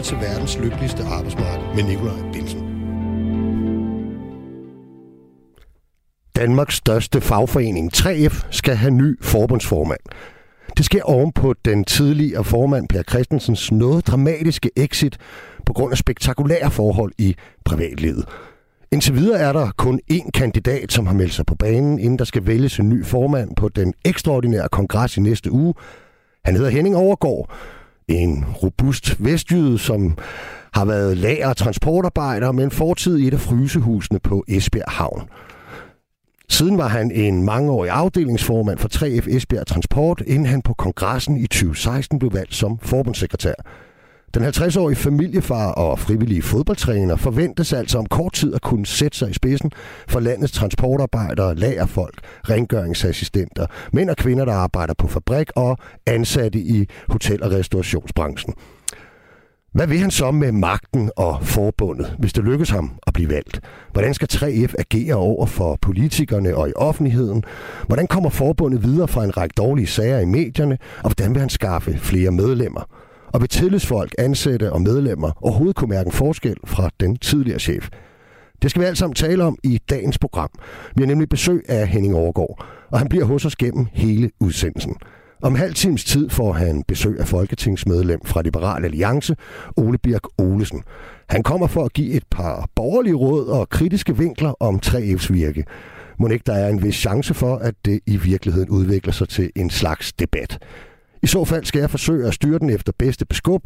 lytter til verdens lykkeligste arbejdsmarked med Nikolaj Bilsen. Danmarks største fagforening, 3F, skal have ny forbundsformand. Det sker oven på den tidligere formand Per Christensens noget dramatiske exit på grund af spektakulære forhold i privatlivet. Indtil videre er der kun én kandidat, som har meldt sig på banen, inden der skal vælges en ny formand på den ekstraordinære kongres i næste uge. Han hedder Henning Overgaard, en robust vestjyde, som har været lager- og transportarbejder med en fortid i et af frysehusene på Esbjerg Havn. Siden var han en mangeårig afdelingsformand for 3F Esbjerg Transport, inden han på kongressen i 2016 blev valgt som forbundssekretær. Den 50-årige familiefar og frivillige fodboldtræner forventes altså om kort tid at kunne sætte sig i spidsen for landets transportarbejdere, lagerfolk, rengøringsassistenter, mænd og kvinder, der arbejder på fabrik og ansatte i hotel- og restaurationsbranchen. Hvad vil han så med magten og forbundet, hvis det lykkes ham at blive valgt? Hvordan skal 3F agere over for politikerne og i offentligheden? Hvordan kommer forbundet videre fra en række dårlige sager i medierne? Og hvordan vil han skaffe flere medlemmer? Og vil tillidsfolk, ansatte og medlemmer overhovedet kunne mærke en forskel fra den tidligere chef? Det skal vi alt sammen tale om i dagens program. Vi har nemlig besøg af Henning Overgaard, og han bliver hos os gennem hele udsendelsen. Om halv times tid får han besøg af folketingsmedlem fra Liberal Alliance, Ole Birk Olesen. Han kommer for at give et par borgerlige råd og kritiske vinkler om 3F's virke. Må ikke der er en vis chance for, at det i virkeligheden udvikler sig til en slags debat. I så fald skal jeg forsøge at styre den efter bedste beskub,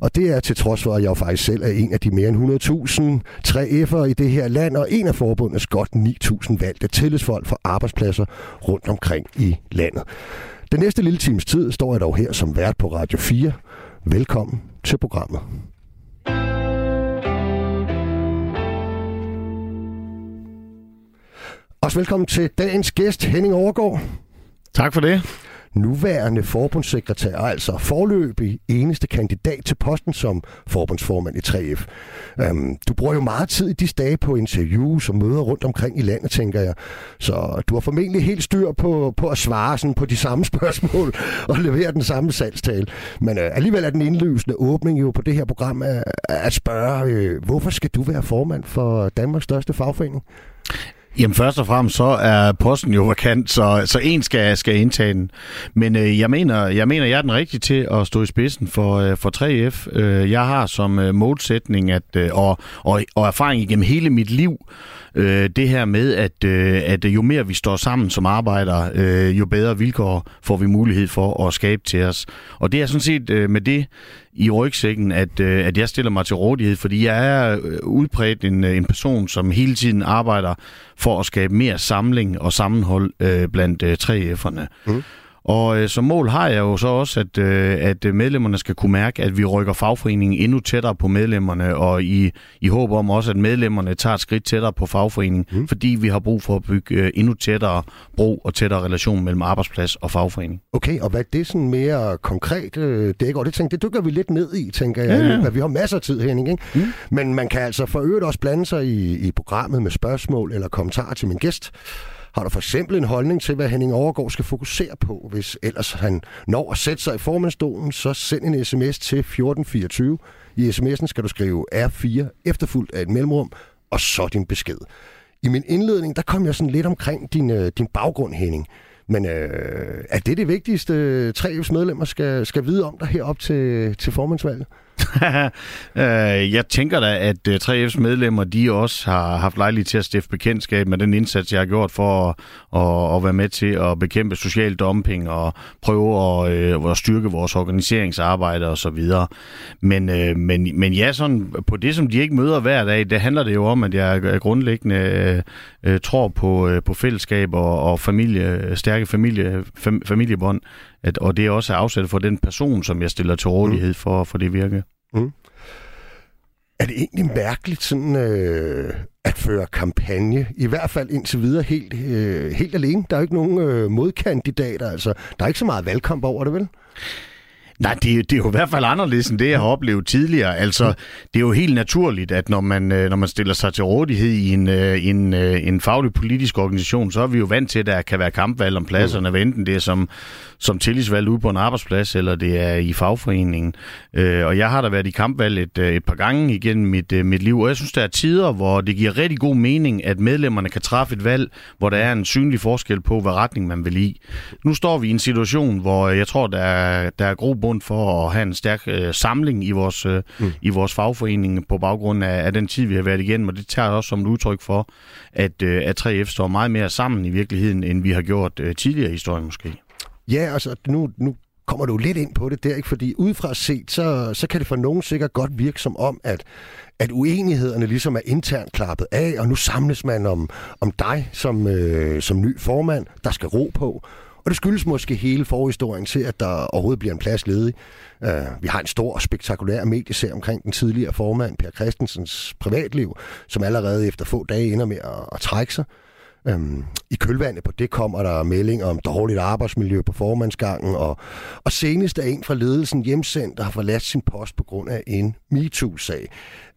og det er til trods for, at jeg jo faktisk selv er en af de mere end 100.000 3F'ere i det her land, og en af forbundets godt 9.000 valgte tillidsfolk for arbejdspladser rundt omkring i landet. Den næste lille times tid står jeg dog her som vært på Radio 4. Velkommen til programmet. Også velkommen til dagens gæst, Henning Overgaard. Tak for det nuværende forbundssekretær, altså forløbig eneste kandidat til posten som forbundsformand i 3F. Øhm, du bruger jo meget tid i de dage på interviews og møder rundt omkring i landet, tænker jeg. Så du har formentlig helt styr på, på at svare sådan på de samme spørgsmål og levere den samme salgstale. Men øh, alligevel er den indløsende åbning jo på det her program at, at spørge, øh, hvorfor skal du være formand for Danmarks største fagforening? Jamen først og fremmest så er posten jo vakant, så, så en skal, skal indtage den. Men øh, jeg, mener, jeg mener, jeg er den rigtige til at stå i spidsen for, øh, for 3F. Øh, jeg har som øh, målsætning at, øh, og, og, og erfaring igennem hele mit liv, øh, det her med, at, øh, at jo mere vi står sammen som arbejder, øh, jo bedre vilkår får vi mulighed for at skabe til os. Og det er sådan set øh, med det i rygsækken, at, øh, at jeg stiller mig til rådighed, fordi jeg er øh, udbredt en, øh, en person, som hele tiden arbejder for at skabe mere samling og sammenhold øh, blandt øh, 3F'erne. Mm. Og øh, som mål har jeg jo så også, at, øh, at medlemmerne skal kunne mærke, at vi rykker fagforeningen endnu tættere på medlemmerne, og i, i håb om også, at medlemmerne tager et skridt tættere på fagforeningen, mm. fordi vi har brug for at bygge øh, endnu tættere bro og tættere relation mellem arbejdsplads og fagforening. Okay, og hvad det sådan mere konkret øh, dækker, det, tænker, det dykker vi lidt ned i, tænker jeg. Ja, ja. Vi har masser af tid, Henning, ikke? Mm. Men man kan altså for øvrigt også blande sig i, i programmet med spørgsmål eller kommentarer til min gæst. Har du for eksempel en holdning til, hvad Henning Overgaard skal fokusere på, hvis ellers han når at sætte sig i formandstolen, så send en sms til 1424. I sms'en skal du skrive R4 efterfulgt af et mellemrum, og så din besked. I min indledning, der kom jeg sådan lidt omkring din, øh, din baggrund, Henning. Men øh, er det det vigtigste, øh, tre medlemmer skal, skal vide om dig herop til, til formandsvalget? Øh, jeg tænker da, at 3F's øh, medlemmer, de også har haft lejlighed til at stifte bekendtskab med den indsats, jeg har gjort for at, at, at være med til at bekæmpe social dumping og prøve at, øh, at styrke vores organiseringsarbejde og så videre. Men, men, men ja, sådan, på det, som de ikke møder hver dag, det handler det jo om, at jeg grundlæggende tror på, på fællesskab og, og familie, stærke familie, fam, familiebånd. At, og det er også afsat for den person, som jeg stiller til rådighed mm. for, for det virke. Mm. Er det egentlig mærkeligt sådan øh, at føre kampagne, i hvert fald indtil videre helt, øh, helt alene? Der er jo ikke nogen øh, modkandidater, altså der er ikke så meget valgkamp over det, vel? Nej, det, det er jo i hvert fald anderledes end det, jeg har oplevet tidligere. Altså, det er jo helt naturligt, at når man, øh, når man stiller sig til rådighed i en, øh, en, øh, en faglig politisk organisation, så er vi jo vant til, at der kan være kampvalg om pladserne, mm. enten det er som, som tillidsvalg ude på en arbejdsplads, eller det er i fagforeningen. Og jeg har da været i kampvalg et, et par gange igennem mit, mit liv, og jeg synes, der er tider, hvor det giver rigtig god mening, at medlemmerne kan træffe et valg, hvor der er en synlig forskel på, hvad retning man vil i. Nu står vi i en situation, hvor jeg tror, der er, der er grobund for at have en stærk øh, samling i vores, øh, mm. i vores fagforening på baggrund af, af den tid, vi har været igennem, og det tager også som et udtryk for, at, øh, at 3F står meget mere sammen i virkeligheden, end vi har gjort øh, tidligere i historien måske. Ja, altså nu, nu kommer du lidt ind på det der, ikke? fordi udefra set, så, så kan det for nogen sikkert godt virke som om, at, at uenighederne ligesom er internt klappet af, og nu samles man om, om dig som, øh, som ny formand, der skal ro på. Og det skyldes måske hele forhistorien til, at der overhovedet bliver en plads ledig. Uh, vi har en stor og spektakulær medieserie omkring den tidligere formand, Per Christensens privatliv, som allerede efter få dage ender med at, at trække sig. Øhm, I kølvandet på det kommer der melding om dårligt arbejdsmiljø på formandsgangen, og, og senest er en fra ledelsen hjemsendt, der har forladt sin post på grund af en MeToo-sag.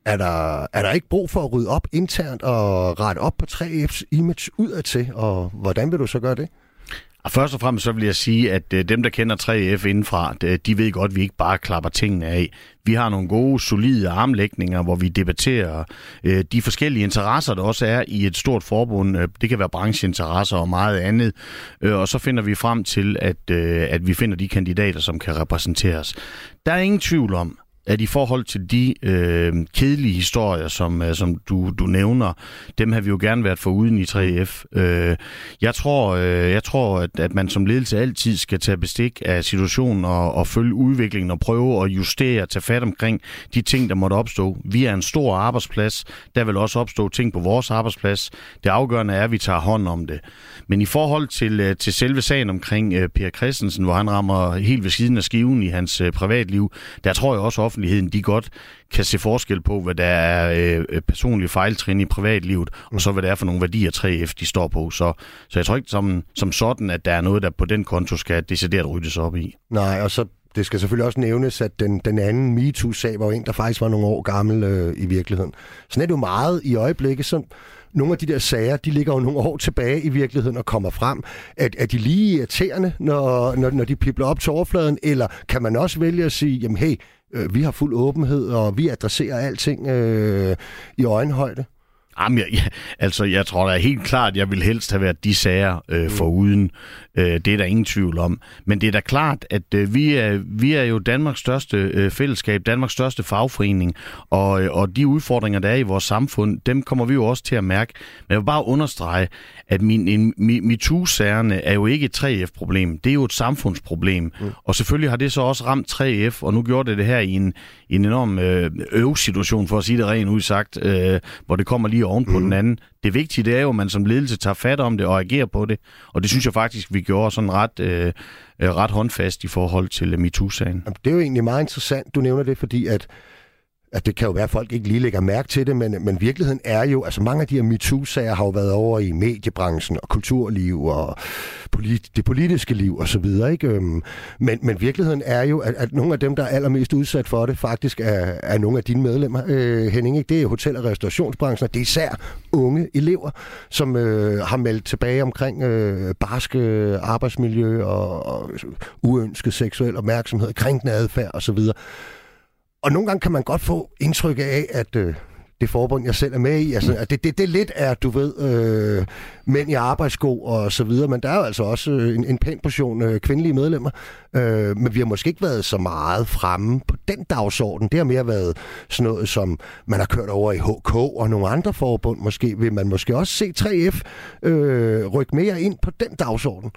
Er der, er der ikke brug for at rydde op internt og rette op på 3F's image udadtil, og hvordan vil du så gøre det? Og først og fremmest så vil jeg sige, at øh, dem, der kender 3F indenfra, de ved godt, at vi ikke bare klapper tingene af. Vi har nogle gode, solide armlægninger, hvor vi debatterer øh, de forskellige interesser, der også er i et stort forbund. Øh, det kan være brancheinteresser og meget andet. og så finder vi frem til, at, at vi finder de kandidater, som kan repræsenteres. Der er ingen tvivl om, at i forhold til de øh, kedelige historier, som, øh, som du, du nævner, dem har vi jo gerne været for uden i 3F. Øh, jeg tror, øh, jeg tror at, at man som ledelse altid skal tage bestik af situationen og, og følge udviklingen og prøve at justere og tage fat omkring de ting, der måtte opstå. Vi er en stor arbejdsplads. Der vil også opstå ting på vores arbejdsplads. Det afgørende er, at vi tager hånd om det. Men i forhold til, øh, til selve sagen omkring øh, Per Christensen, hvor han rammer helt ved siden af skiven i hans øh, privatliv, der tror jeg også offentligheden, de godt kan se forskel på, hvad der er øh, øh personlige fejltrin i privatlivet, mm. og så hvad det er for nogle værdier 3F de står på. Så, så jeg tror ikke som, som sådan, at der er noget, der på den konto skal decideret ryddes op i. Nej, og så det skal selvfølgelig også nævnes, at den, den anden MeToo-sag var en, der faktisk var nogle år gammel øh, i virkeligheden. Sådan er det jo meget i øjeblikket, så nogle af de der sager, de ligger jo nogle år tilbage i virkeligheden og kommer frem. Er, er de lige irriterende, når, når, når de pipler op til overfladen, eller kan man også vælge at sige, jamen hey, øh, vi har fuld åbenhed, og vi adresserer alting øh, i øjenhøjde? Jamen, jeg, ja, altså, jeg tror da helt klart, at jeg vil helst have været de sager øh, mm. foruden. Øh, det er der ingen tvivl om. Men det er da klart, at øh, vi, er, vi er jo Danmarks største øh, fællesskab, Danmarks største fagforening, og, øh, og de udfordringer, der er i vores samfund, dem kommer vi jo også til at mærke. Men jeg vil bare understrege, at min, en, MeToo-sagerne er jo ikke et 3F-problem. Det er jo et samfundsproblem. Mm. Og selvfølgelig har det så også ramt 3F, og nu gjorde det det her i en, en enorm øh, øvsituation, for at sige det rent udsagt, øh, hvor det kommer lige oven på mm. den anden. Det vigtige det er jo, at man som ledelse tager fat om det og agerer på det. Og det synes jeg faktisk, vi gjorde sådan ret, øh, øh ret håndfast i forhold til MeToo-sagen. Det er jo egentlig meget interessant, du nævner det, fordi at at det kan jo være, at folk ikke lige lægger mærke til det, men, men virkeligheden er jo, altså mange af de her MeToo-sager har jo været over i mediebranchen og kulturliv og polit, det politiske liv og så videre, ikke? Øhm, men, men virkeligheden er jo, at, at nogle af dem, der er allermest udsat for det, faktisk er, er nogle af dine medlemmer, øh, Henning, ikke? Det er hotel- og restaurationsbranchen, og det er især unge elever, som øh, har meldt tilbage omkring øh, barske arbejdsmiljø og, og uønsket seksuel opmærksomhed, krænkende adfærd og så videre. Og nogle gange kan man godt få indtryk af, at øh, det forbund, jeg selv er med i, altså, at det, det, det lidt er, du ved, øh, mænd i arbejdssko og så videre, men der er jo altså også øh, en, en pæn portion øh, kvindelige medlemmer. Øh, men vi har måske ikke været så meget fremme på den dagsorden. Det har mere været sådan noget, som man har kørt over i HK og nogle andre forbund. Måske vil man måske også se 3F øh, rykke mere ind på den dagsorden.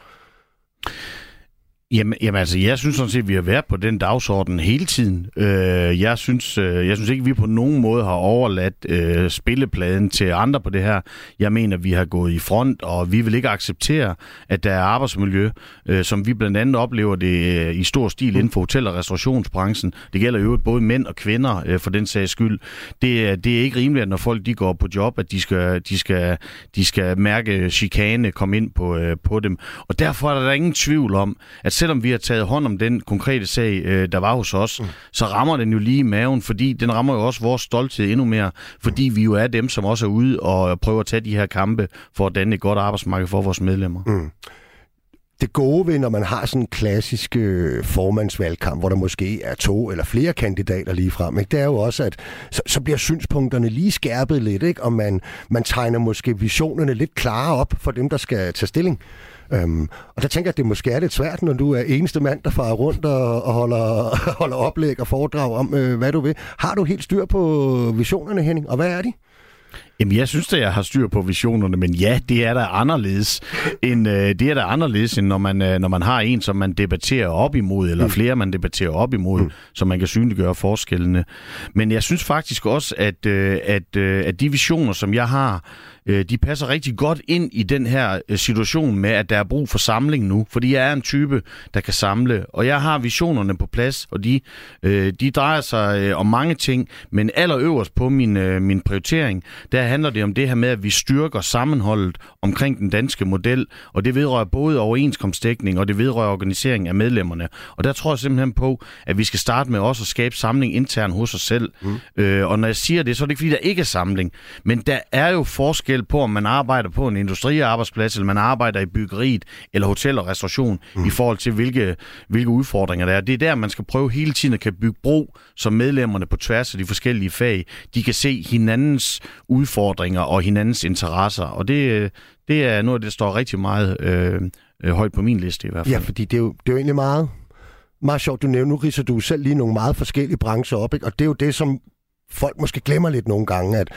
Jamen, jamen altså, jeg synes sådan set, at vi har været på den dagsorden hele tiden. Øh, jeg, synes, øh, jeg synes ikke, at vi på nogen måde har overladt øh, spillepladen til andre på det her. Jeg mener, at vi har gået i front, og vi vil ikke acceptere, at der er arbejdsmiljø, øh, som vi blandt andet oplever det øh, i stor stil inden for hotel- og restaurationsbranchen. Det gælder jo både mænd og kvinder øh, for den sags skyld. Det, øh, det er ikke rimeligt, at når folk de går på job, at de skal, de skal, de skal mærke chikane komme ind på, øh, på dem. Og derfor er der ingen tvivl om, at selvom vi har taget hånd om den konkrete sag, øh, der var hos os, mm. så rammer den jo lige i maven, fordi den rammer jo også vores stolthed endnu mere, fordi vi jo er dem, som også er ude og prøver at tage de her kampe for at danne et godt arbejdsmarked for vores medlemmer. Mm det gode ved, når man har sådan en klassisk øh, formandsvalgkamp, hvor der måske er to eller flere kandidater lige frem, ikke? det er jo også, at så, så bliver synspunkterne lige skærpet lidt, ikke? og man, man tegner måske visionerne lidt klarere op for dem, der skal tage stilling. Øhm, og der tænker jeg, at det måske er lidt svært, når du er eneste mand, der farer rundt og, og holder, holder oplæg og foredrag om, øh, hvad du vil. Har du helt styr på visionerne, Henning, og hvad er de? Jamen, jeg synes, at jeg har styr på visionerne, men ja, det er da anderledes, end, øh, det er da anderledes, end når man, øh, når man har en, som man debatterer op imod, eller mm. flere, man debatterer op imod, mm. så man kan synliggøre forskellene. Men jeg synes faktisk også, at, øh, at, øh, at de visioner, som jeg har, øh, de passer rigtig godt ind i den her øh, situation med, at der er brug for samling nu. Fordi jeg er en type, der kan samle, og jeg har visionerne på plads, og de, øh, de drejer sig øh, om mange ting, men allerøverst på min, øh, min prioritering, der handler det om det her med, at vi styrker sammenholdet omkring den danske model, og det vedrører både overenskomstdækning, og det vedrører organisering af medlemmerne. Og der tror jeg simpelthen på, at vi skal starte med også at skabe samling internt hos os selv. Mm. Øh, og når jeg siger det, så er det ikke fordi, der ikke er samling, men der er jo forskel på, om man arbejder på en industriarbejdsplads, eller man arbejder i byggeriet, eller hotel og restauration, mm. i forhold til, hvilke, hvilke udfordringer der er. Det er der, man skal prøve hele tiden at kan bygge bro, så medlemmerne på tværs af de forskellige fag, de kan se hinandens udfordringer og hinandens interesser. Og det, det er noget, der står rigtig meget øh, øh, højt på min liste i hvert fald. Ja, fordi det er jo, det er jo egentlig meget, meget sjovt, du nævner. Nu riser du selv lige nogle meget forskellige brancher op, ikke? og det er jo det, som folk måske glemmer lidt nogle gange, at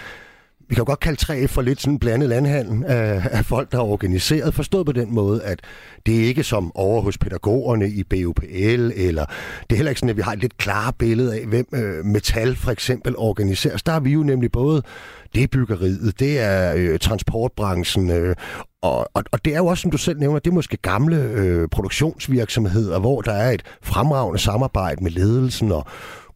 vi kan jo godt kalde 3F for lidt sådan en blandet landhandel af, af folk, der er organiseret, forstået på den måde, at det er ikke som over hos pædagogerne i BUPL, eller det er heller ikke sådan, at vi har et lidt klare billede af, hvem øh, Metal for eksempel organiseres. Der er vi jo nemlig både, det er byggeriet, det er øh, transportbranchen, øh, og, og, og det er jo også, som du selv nævner, det er måske gamle øh, produktionsvirksomheder, hvor der er et fremragende samarbejde med ledelsen og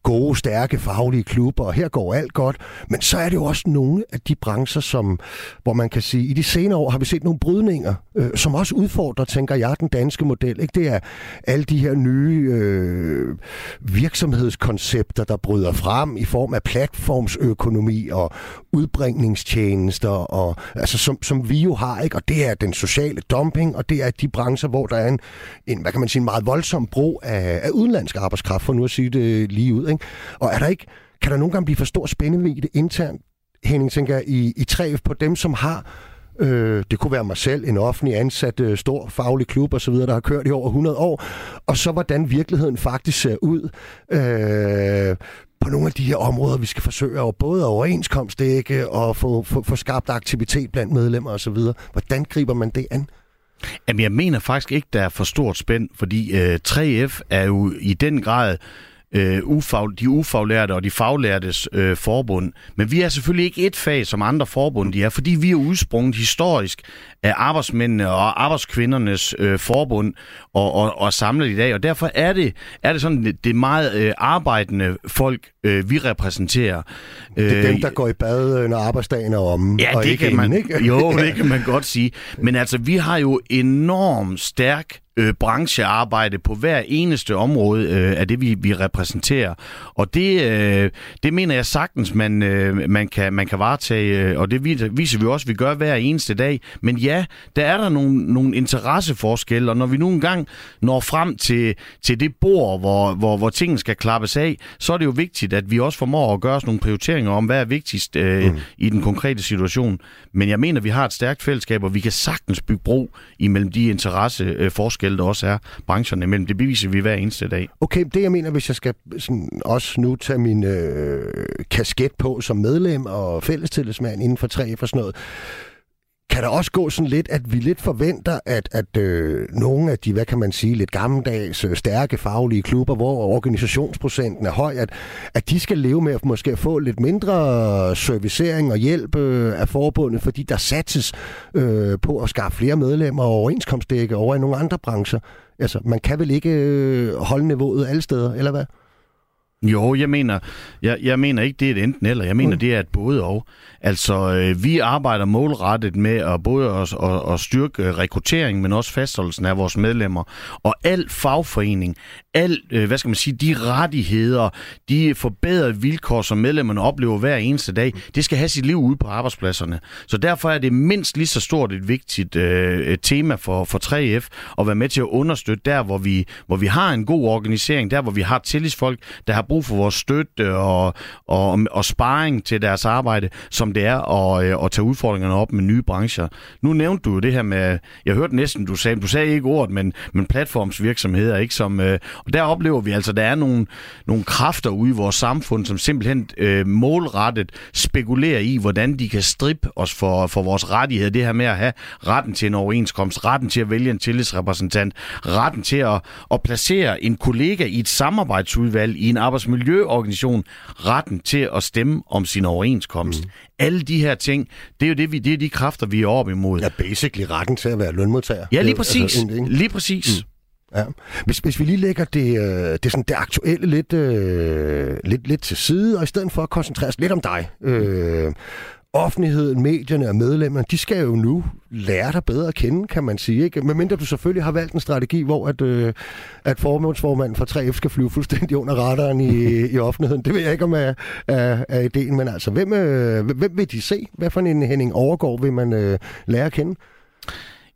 gode, stærke, faglige klubber, og her går alt godt. Men så er det jo også nogle af de brancher, som, hvor man kan sige, i de senere år har vi set nogle brydninger, øh, som også udfordrer, tænker jeg, den danske model. Ikke? Det er alle de her nye øh, virksomhedskoncepter, der bryder frem i form af platformsøkonomi og udbringningstjenester, og, altså, som, som vi jo har. Ikke? Og det er den sociale dumping, og det er de brancher, hvor der er en, en hvad kan man sige, en meget voldsom brug af, af udenlandsk arbejdskraft, for nu at sige det lige ud. Ikke? Og er der ikke, kan der nogle gange blive for stor spændevidde internt, Henning, tænker jeg, i, i 3F på dem, som har Øh, det kunne være mig selv, en offentlig ansat, øh, stor faglig klub osv., der har kørt i over 100 år. Og så hvordan virkeligheden faktisk ser ud øh, på nogle af de her områder, vi skal forsøge at både overenskomstdække og få, få, få skabt aktivitet blandt medlemmer osv. Hvordan griber man det an? Jamen, jeg mener faktisk ikke, der er for stort spænd, fordi øh, 3F er jo i den grad øh, ufag, de ufaglærte og de faglærtes øh, forbund. Men vi er selvfølgelig ikke et fag, som andre forbund de er, fordi vi er udsprunget historisk af arbejdsmændene og arbejdskvindernes øh, forbund og, og, og samlet i dag. Og derfor er det, er det sådan, det, er meget øh, arbejdende folk, øh, vi repræsenterer. Det er dem, øh, der går i bad, øh, når arbejdsdagen er om. Ja, og det ikke kan man, ikke? jo, det kan man godt sige. Men altså, vi har jo enormt stærk øh, branchearbejde på hver eneste område øh, af det, vi, vi repræsenterer. Og det, øh, det mener jeg sagtens, man, øh, man, kan, man kan varetage, øh, og det viser vi også, at vi gør hver eneste dag. Men ja, der er der nogle, nogle interesseforskelle, og når vi nu engang når frem til, til det bord, hvor, hvor, hvor tingene skal klappes af, så er det jo vigtigt, at vi også formår at gøre os nogle prioriteringer om, hvad er vigtigst øh, mm. i den konkrete situation. Men jeg mener, vi har et stærkt fællesskab, og vi kan sagtens bygge bro imellem de interesseforskelle, forskel, der også er brancherne imellem. Det beviser vi hver eneste dag. Okay, det jeg mener, hvis jeg skal sådan, også nu tage min øh, kasket på som medlem og fællestillidsmand inden for 3 for sådan noget, kan der også gå sådan lidt, at vi lidt forventer, at, at øh, nogle af de, hvad kan man sige, lidt gammeldags, øh, stærke faglige klubber, hvor organisationsprocenten er høj, at, at de skal leve med at måske få lidt mindre servicering og hjælp øh, af forbundet, fordi der satses øh, på at skaffe flere medlemmer og overenskomstdække over i nogle andre brancher. Altså, man kan vel ikke øh, holde niveauet alle steder, eller hvad? Jo, jeg mener, jeg, jeg mener ikke, det er et enten eller. Jeg mener, mm. det er et både og. Altså, øh, vi arbejder målrettet med at både at, at, at styrke rekruttering, men også fastholdelsen af vores medlemmer. Og al fagforening, al, øh, hvad skal man sige, de rettigheder, de forbedrede vilkår, som medlemmerne oplever hver eneste dag, det skal have sit liv ude på arbejdspladserne. Så derfor er det mindst lige så stort et vigtigt øh, tema for, for 3F at være med til at understøtte der, hvor vi, hvor vi har en god organisering, der hvor vi har tillidsfolk, der har brug for vores støtte og, og, og sparring til deres arbejde, som det er at, øh, at tage udfordringerne op med nye brancher. Nu nævnte du jo det her med, jeg hørte næsten, du sagde, du sagde ikke ordet, men, men platformsvirksomheder, ikke som, øh, og der oplever vi altså, at der er nogle, nogle kræfter ude i vores samfund, som simpelthen øh, målrettet spekulerer i, hvordan de kan strippe os for, for vores rettigheder. Det her med at have retten til en overenskomst, retten til at vælge en tillidsrepræsentant, retten til at, at placere en kollega i et samarbejdsudvalg i en arbejdsmiljøorganisation, retten til at stemme om sin overenskomst. Mm. Alle de her ting, det er jo det, vi, det er de kræfter, vi er op imod. Ja, basically retten til at være lønmodtager. Ja, lige præcis. Altså, lige præcis. Mm. Ja. Hvis, hvis vi lige lægger det, øh, det, sådan, det aktuelle lidt, øh, lidt, lidt til side, og i stedet for at koncentrere os lidt om dig. Øh, offentligheden, medierne og medlemmerne, de skal jo nu lære dig bedre at kende, kan man sige. Ikke? Medmindre du selvfølgelig har valgt en strategi, hvor at, øh, at formålsformanden for 3F skal flyve fuldstændig under radaren i, i offentligheden. Det ved jeg ikke, om er, er, er ideen, men altså, hvem, øh, hvem vil de se? Hvad for en Henning overgår vil man øh, lære at kende?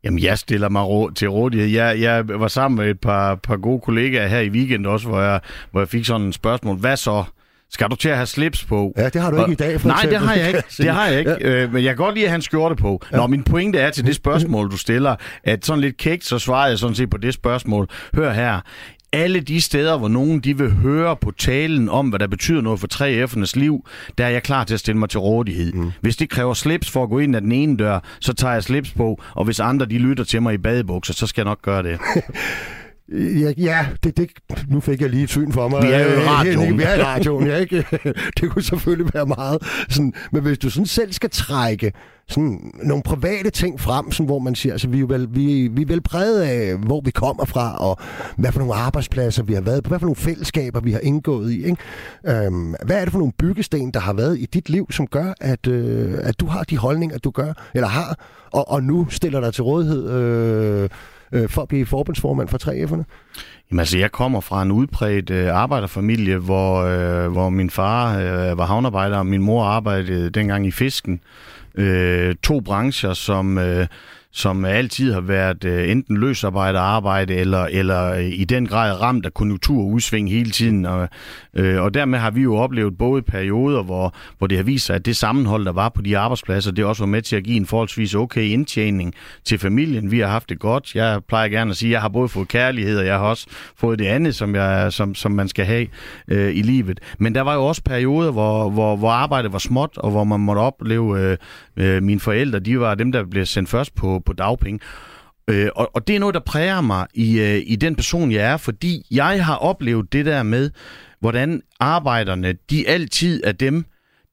Jamen, jeg stiller mig rå- til rådighed. Jeg, jeg var sammen med et par, par gode kollegaer her i weekend også, hvor jeg, hvor jeg fik sådan et spørgsmål. Hvad så? Skal du til at have slips på? Ja, det har du ikke i dag, for Nej, eksempel. det har jeg ikke. Det har jeg ikke. Ja. Øh, men jeg kan godt lide at have en skjorte på. Ja. Nå, min pointe er til det spørgsmål, du stiller, at sådan lidt kægt, så svarer jeg sådan set på det spørgsmål. Hør her alle de steder, hvor nogen de vil høre på talen om, hvad der betyder noget for 3F'ernes liv, der er jeg klar til at stille mig til rådighed. Mm. Hvis det kræver slips for at gå ind ad den ene dør, så tager jeg slips på, og hvis andre de lytter til mig i badebukser, så skal jeg nok gøre det. Ja, ja det, det, nu fik jeg lige et syn for mig. Vi er jo i radioen. Vi er i radioen, ja, ikke? Det kunne selvfølgelig være meget sådan, men hvis du sådan selv skal trække sådan nogle private ting frem, sådan, hvor man siger, altså vi er, vel, vi, vi er vel præget af, hvor vi kommer fra, og hvad for nogle arbejdspladser vi har været på, hvad for nogle fællesskaber vi har indgået i. Ikke? Øhm, hvad er det for nogle byggesten, der har været i dit liv, som gør, at, øh, at du har de holdninger, du gør, eller har, og, og nu stiller dig til rådighed øh, øh, for at blive forbundsformand for 3F'erne? Jamen altså, jeg kommer fra en udbredt øh, arbejderfamilie, hvor, øh, hvor min far øh, var havnarbejder, og min mor arbejdede dengang i fisken. Øh, to brancher, som... Øh, som altid har været øh, enten løsarbejde arbejde, eller, eller øh, i den grad ramt af konjunkturudsving hele tiden. Og, øh, og dermed har vi jo oplevet både perioder, hvor, hvor det har vist sig, at det sammenhold, der var på de arbejdspladser, det også var med til at give en forholdsvis okay indtjening til familien. Vi har haft det godt. Jeg plejer gerne at sige, at jeg har både fået kærlighed, og jeg har også fået det andet, som, jeg, som, som man skal have øh, i livet. Men der var jo også perioder, hvor, hvor, hvor arbejdet var småt, og hvor man måtte opleve, øh, øh, mine forældre, de var dem, der blev sendt først på på dagpenge. Øh, og, og det er noget, der præger mig i, øh, i den person, jeg er, fordi jeg har oplevet det der med, hvordan arbejderne, de altid er dem,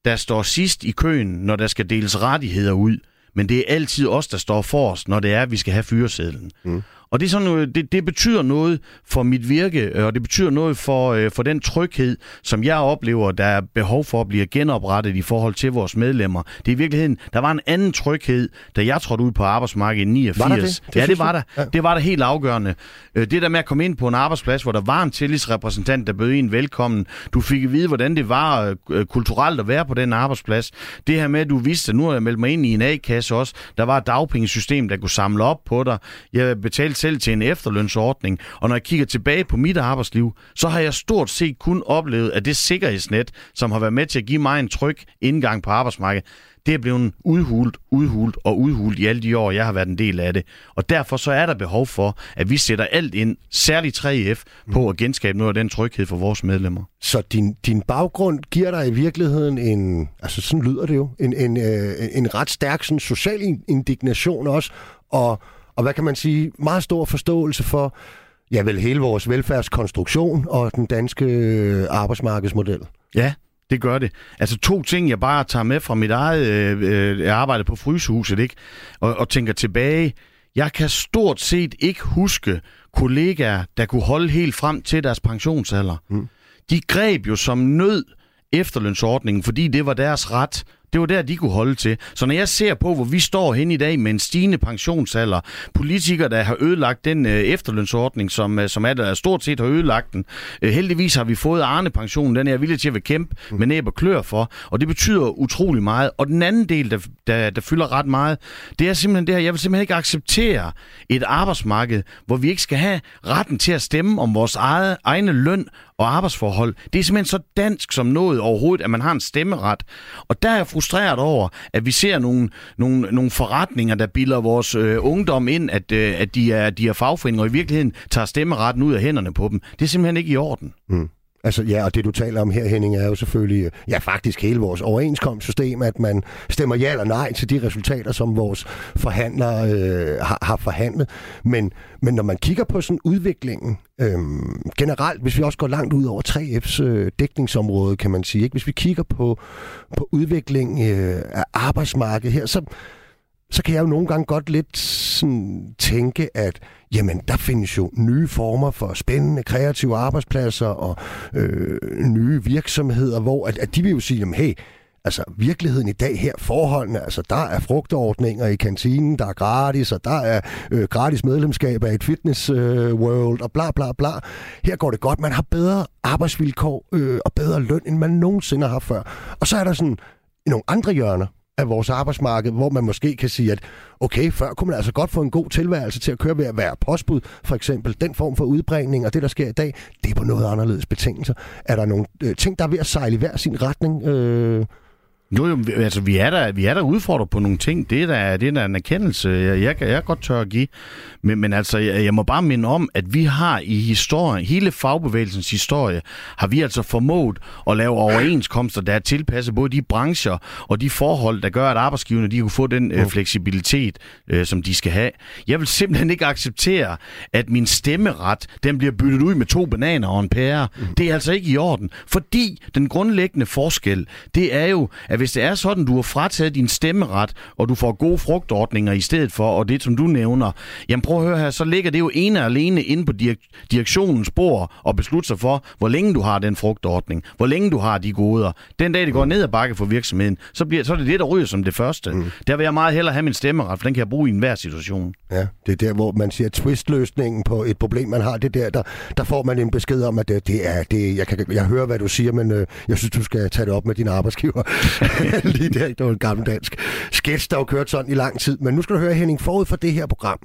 der står sidst i køen, når der skal deles rettigheder ud. Men det er altid os, der står forrest, når det er, at vi skal have fyresedlen. Mm. Og det, er sådan noget, det, det betyder noget for mit virke, øh, og det betyder noget for, øh, for den tryghed, som jeg oplever, der er behov for at blive genoprettet i forhold til vores medlemmer. Det er i virkeligheden, der var en anden tryghed, da jeg trådte ud på arbejdsmarkedet i 89. Var det? det ja, det var der. Ja. Det var der helt afgørende. Øh, det der med at komme ind på en arbejdsplads, hvor der var en tillidsrepræsentant, der bød en velkommen. Du fik at vide, hvordan det var kulturelt at være på den arbejdsplads. Det her med, at du vidste, at nu har jeg meldt mig ind i en A-kasse også. Der var et dagpengesystem, der kunne samle op på dig. Jeg betalte selv til en efterlønsordning, og når jeg kigger tilbage på mit arbejdsliv, så har jeg stort set kun oplevet, at det sikkerhedsnet, som har været med til at give mig en tryg indgang på arbejdsmarkedet, det er blevet udhult, udhult og udhult i alle de år, jeg har været en del af det. Og derfor så er der behov for, at vi sætter alt ind, særligt 3F, på at genskabe noget af den tryghed for vores medlemmer. Så din, din baggrund giver dig i virkeligheden en, altså sådan lyder det jo, en, en, øh, en ret stærk sådan social indignation også, og og hvad kan man sige, meget stor forståelse for, ja vel hele vores velfærdskonstruktion og den danske øh, arbejdsmarkedsmodel. Ja, det gør det. Altså to ting, jeg bare tager med fra mit eget øh, øh arbejde på Frysehuset, ikke? Og, og tænker tilbage. Jeg kan stort set ikke huske kollegaer, der kunne holde helt frem til deres pensionsalder. Mm. de greb jo som nød efterlønsordningen, fordi det var deres ret det var der, de kunne holde til. Så når jeg ser på, hvor vi står hen i dag med en stigende pensionsalder, politikere, der har ødelagt den øh, efterlønsordning, som, øh, som er der stort set har ødelagt den. Øh, heldigvis har vi fået Arne-pensionen, den er jeg villig til at kæmpe mm. med næb og klør for, og det betyder utrolig meget. Og den anden del, der, der, der fylder ret meget, det er simpelthen det her, jeg vil simpelthen ikke acceptere et arbejdsmarked, hvor vi ikke skal have retten til at stemme om vores eget, egne løn og arbejdsforhold. Det er simpelthen så dansk som noget overhovedet, at man har en stemmeret. Og der er jeg frustreret over, at vi ser nogle, nogle, nogle forretninger, der bilder vores øh, ungdom ind, at, øh, at de, er, de er fagforeninger, og i virkeligheden tager stemmeretten ud af hænderne på dem. Det er simpelthen ikke i orden. Mm. Altså ja, og det du taler om her, Henning, er jo selvfølgelig, ja faktisk hele vores overenskomstsystem, at man stemmer ja eller nej til de resultater, som vores forhandlere øh, har, har forhandlet. Men, men når man kigger på sådan udviklingen øh, generelt, hvis vi også går langt ud over 3F's øh, dækningsområde, kan man sige, ikke? hvis vi kigger på, på udviklingen øh, af arbejdsmarkedet her, så så kan jeg jo nogle gange godt lidt sådan tænke, at jamen, der findes jo nye former for spændende, kreative arbejdspladser og øh, nye virksomheder, hvor at, at de vil jo sige, jamen, hey, altså virkeligheden i dag her, forholdene, altså der er frugtordninger i kantinen, der er gratis, og der er øh, gratis medlemskab af et fitness øh, world, og bla bla bla. Her går det godt, man har bedre arbejdsvilkår øh, og bedre løn, end man nogensinde har før. Og så er der sådan nogle andre hjørner, af vores arbejdsmarked, hvor man måske kan sige, at okay, før kunne man altså godt få en god tilværelse til at køre ved at være postbud, for eksempel. Den form for udbringning og det, der sker i dag, det er på noget anderledes betingelser. Er der nogle øh, ting, der er ved at sejle i hver sin retning? Øh jo, jo, altså vi er der, vi er der udfordret på nogle ting. Det er der, det er der en erkendelse, jeg, jeg, jeg godt tør at give. Men, men altså, jeg, jeg må bare minde om, at vi har i historien, hele fagbevægelsens historie, har vi altså formået at lave overenskomster, der er tilpasset både de brancher og de forhold, der gør, at arbejdsgiverne de kunne få den øh, fleksibilitet, øh, som de skal have. Jeg vil simpelthen ikke acceptere, at min stemmeret, den bliver byttet ud med to bananer og en pære. Mm. Det er altså ikke i orden. Fordi den grundlæggende forskel, det er jo, at hvis det er sådan, du har frataget din stemmeret, og du får gode frugtordninger i stedet for, og det som du nævner, jamen prøv at høre her, så ligger det jo ene og alene inde på direktionens bord og beslutte sig for, hvor længe du har den frugtordning, hvor længe du har de goder. Den dag, det går ned ad bakke for virksomheden, så, bliver, så er det det, der ryger som det første. Mm. Der vil jeg meget hellere have min stemmeret, for den kan jeg bruge i enhver situation. Ja, det er der, hvor man siger, twistløsningen på et problem, man har, det der, der, der får man en besked om, at det, det er, det, jeg, kan, jeg hører, hvad du siger, men øh, jeg synes, du skal tage det op med din arbejdsgiver. Lige der, det var en gammel dansk sketch, der har kørt sådan i lang tid. Men nu skal du høre, Henning, forud for det her program,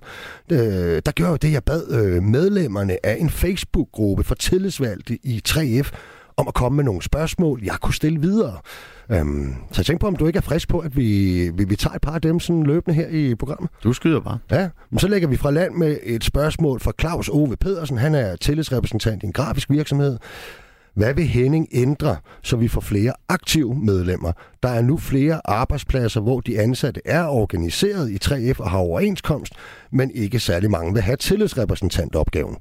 øh, der gør jo det, jeg bad øh, medlemmerne af en Facebook-gruppe for tillidsvalgte i 3F om at komme med nogle spørgsmål, jeg kunne stille videre. Øhm, så jeg tænker på, om du ikke er frisk på, at vi, vi, vi tager et par af dem sådan løbende her i programmet. Du skyder bare. Ja, men så lægger vi fra land med et spørgsmål fra Claus Ove Pedersen. Han er tillidsrepræsentant i en grafisk virksomhed. Hvad vil Henning ændre, så vi får flere aktive medlemmer? Der er nu flere arbejdspladser, hvor de ansatte er organiseret i 3F og har overenskomst, men ikke særlig mange vil have tillidsrepræsentantopgaven.